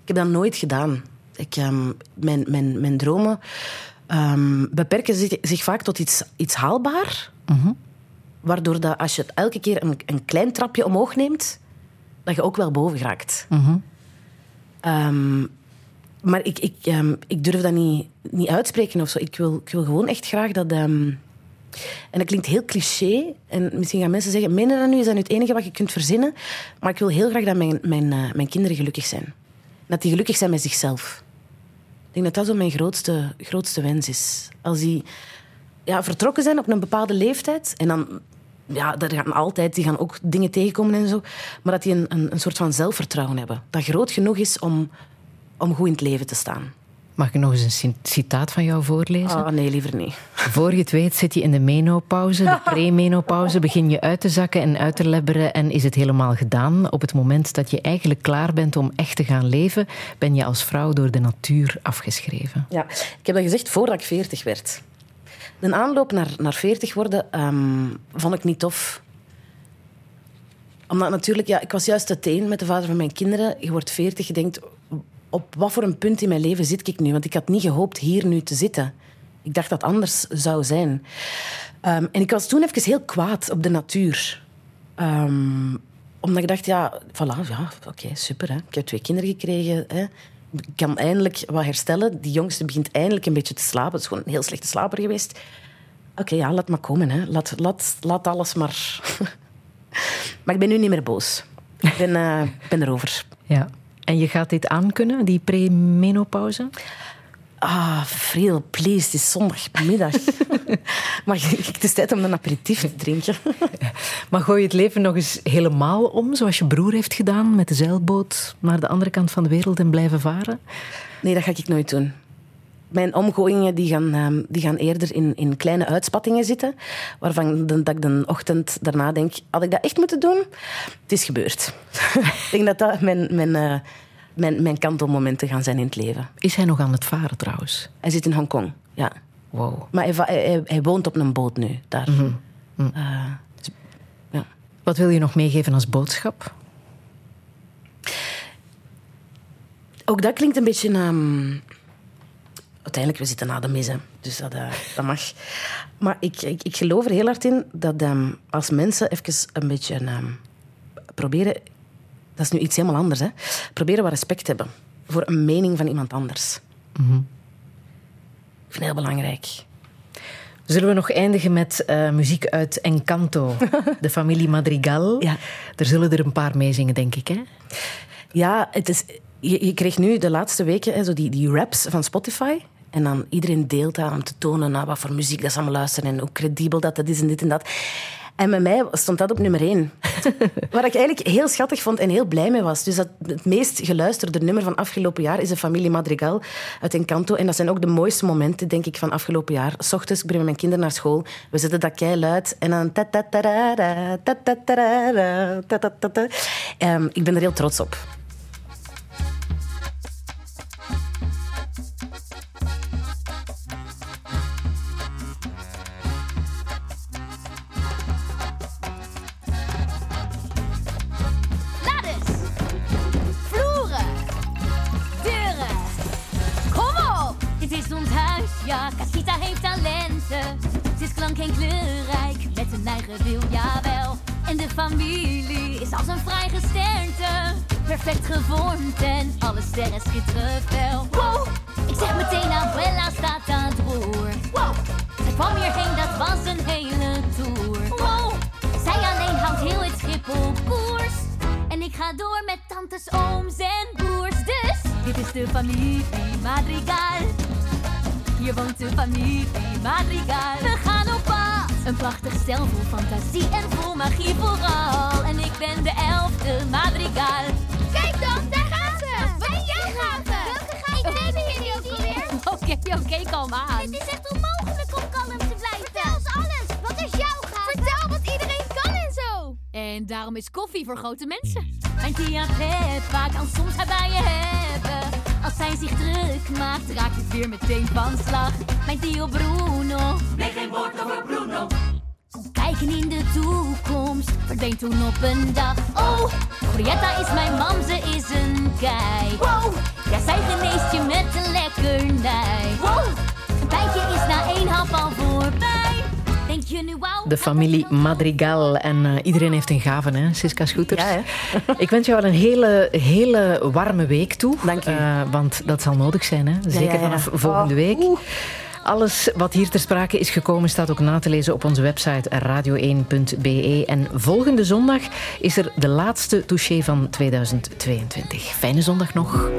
Ik heb dat nooit gedaan. Ik, ehm, mijn, mijn, mijn dromen ehm, beperken zich, zich vaak tot iets, iets haalbaar. Waardoor dat als je het elke keer een, een klein trapje omhoog neemt, dat je ook wel boven geraakt. Ehm, maar ik, ik, ehm, ik durf dat niet, niet uitspreken of zo. Ik wil, ik wil gewoon echt graag dat... ehm, en dat klinkt heel cliché. En misschien gaan mensen zeggen, menen dat nu? Is dat nu het enige wat je kunt verzinnen? Maar ik wil heel graag dat mijn, mijn, eh, mijn kinderen gelukkig zijn. Dat die gelukkig zijn met zichzelf. Ik denk dat dat zo mijn grootste, grootste wens is. Als die ja, vertrokken zijn op een bepaalde leeftijd... En dan... Ja, daar gaan altijd, die gaan ook dingen tegenkomen en zo. Maar dat die een, een, een soort van zelfvertrouwen hebben. Dat groot genoeg is om, om goed in het leven te staan. Mag ik nog eens een citaat van jou voorlezen? Ah, nee, liever niet. Voor je het weet zit je in de menopauze, de premenopauze, begin je uit te zakken en uit te lebberen en is het helemaal gedaan. Op het moment dat je eigenlijk klaar bent om echt te gaan leven, ben je als vrouw door de natuur afgeschreven. Ja, ik heb dat gezegd voordat ik 40 werd. De aanloop naar, naar 40 worden ehm, vond ik niet tof. Omdat natuurlijk, ja, ik was juist uiteen met de vader van mijn kinderen. Je wordt 40, je denkt, op wat voor een punt in mijn leven zit ik nu? Want ik had niet gehoopt hier nu te zitten. Ik dacht dat anders zou zijn. Ehm, en ik was toen even heel kwaad op de natuur. Ehm, omdat ik dacht, ja, voilà, ja, oké, super. Hè. Ik heb twee kinderen gekregen. Hè. Kan eindelijk wat herstellen. Die jongste begint eindelijk een beetje te slapen. Het is gewoon een heel slechte slaper geweest. Oké, ja, laat maar komen. Hè. Laat, laat, laat alles maar... maar ik ben nu niet meer boos. Ik ben, eh, ben erover. Ja. En je gaat dit aankunnen, die premenopauze? Ah, Friedel, please, het is zondagmiddag. maar het is tijd om een aperitief te drinken. Maar gooi je het leven nog eens helemaal om, zoals je broer heeft gedaan, met de zeilboot naar de andere kant van de wereld en blijven varen? Nee, dat ga ik nooit doen. Mijn omgooiingen die gaan, ehm, die gaan eerder in, in kleine uitspattingen zitten, waarvan dat ik de ochtend daarna denk, had ik dat echt moeten doen? Het is gebeurd. ik denk dat dat mijn, mijn, eh, mijn, mijn kantelmomenten gaan zijn in het leven. Is hij nog aan het varen trouwens? Hij zit in Hongkong, ja. Wow. Maar hij, hij, woont op een boot nu, daar. Eh, dus- ja. Wat wil je nog meegeven als boodschap? Ook dat klinkt een beetje... ehm, Uiteindelijk, we zitten na de mis, hè. dus dat, eh, dat mag. Maar ik, ik, ik geloof er heel hard in dat ehm, als mensen even een beetje ehm, proberen... Dat is nu iets helemaal anders, hè. Proberen wat respect te hebben voor een mening van iemand anders. Ik vind het heel belangrijk. Zullen we nog eindigen met eh, muziek uit Encanto, de familie Madrigal? Ja. Er zullen er een paar meezingen, denk ik. Hè? Ja, het is, je, je kreeg nu de laatste weken hè, zo die, die raps van Spotify. En dan iedereen deelt dat om te tonen naar wat voor muziek dat ze allemaal luisteren en hoe credibel dat, dat is en dit en dat. En met mij stond dat op nummer één. Waar ik eigenlijk heel schattig vond en heel blij mee was. Dus dat het meest geluisterde nummer van afgelopen jaar is de familie Madrigal uit Encanto. En dat zijn ook de mooiste momenten, denk ik, van afgelopen jaar. S ochtends, ik breng mijn kinderen naar school. We zetten dat luid. En dan... ta-ta-ta-ra-ra, ta-ta-ta-ra-ra, ta-ta-ta-ta. Ehm, ik ben er heel trots op. ja. Casita heeft talenten. Het is klank en kleurrijk, met een eigen wil, jawel. En de familie is als een vrijgesternte. Perfect gevormd en alle sterren schitteren fel. Wow! Ik zeg meteen, Abuela staat aan het roer. Wow! Zij kwam hierheen, dat was een hele tour. Wow! Zij alleen houdt heel het schip op koers. En ik ga door met tantes, ooms en broers. Dus, dit is de familie Madrigal. Hier woont de familie Madrigal. We gaan op pad. Een prachtig stel vol fantasie en vol magie vooral. En ik ben de elfde Madrigal. Kijk dan, daar gaan ze. Wat jij gaat oké, kalm aan. Het is echt onmogelijk om kalm te blijven. Vertel ons alles. Wat is jouw gave? Vertel wat iedereen kan en zo. En daarom is koffie voor grote mensen. Mijn Tia Peppa kan soms haar bij je hebben. Als zij zich druk maakt, raakt het weer meteen van slag. Mijn Tio Bruno. Nee, geen woord over Bruno. Kijken in de toekomst verdween toen op een dag. Oh, Brietta is mijn mam, ze is een kei. Wow, ja, zij geneest je met een lekkernij. Wow, een tijdje is na één hap al voorbij. De familie Madrigal. En eh, iedereen heeft een gave, hè, Siska Scooters? Ja? Ik wens jou wel een hele, hele warme week toe. Dank u. Eh, want dat zal nodig zijn, hè? zeker ja, ja. vanaf volgende Oh, week. oeh. Alles wat hier ter sprake is gekomen staat ook na te lezen op onze website radio1.be. En volgende zondag is er de laatste touché van 2022. Fijne zondag nog.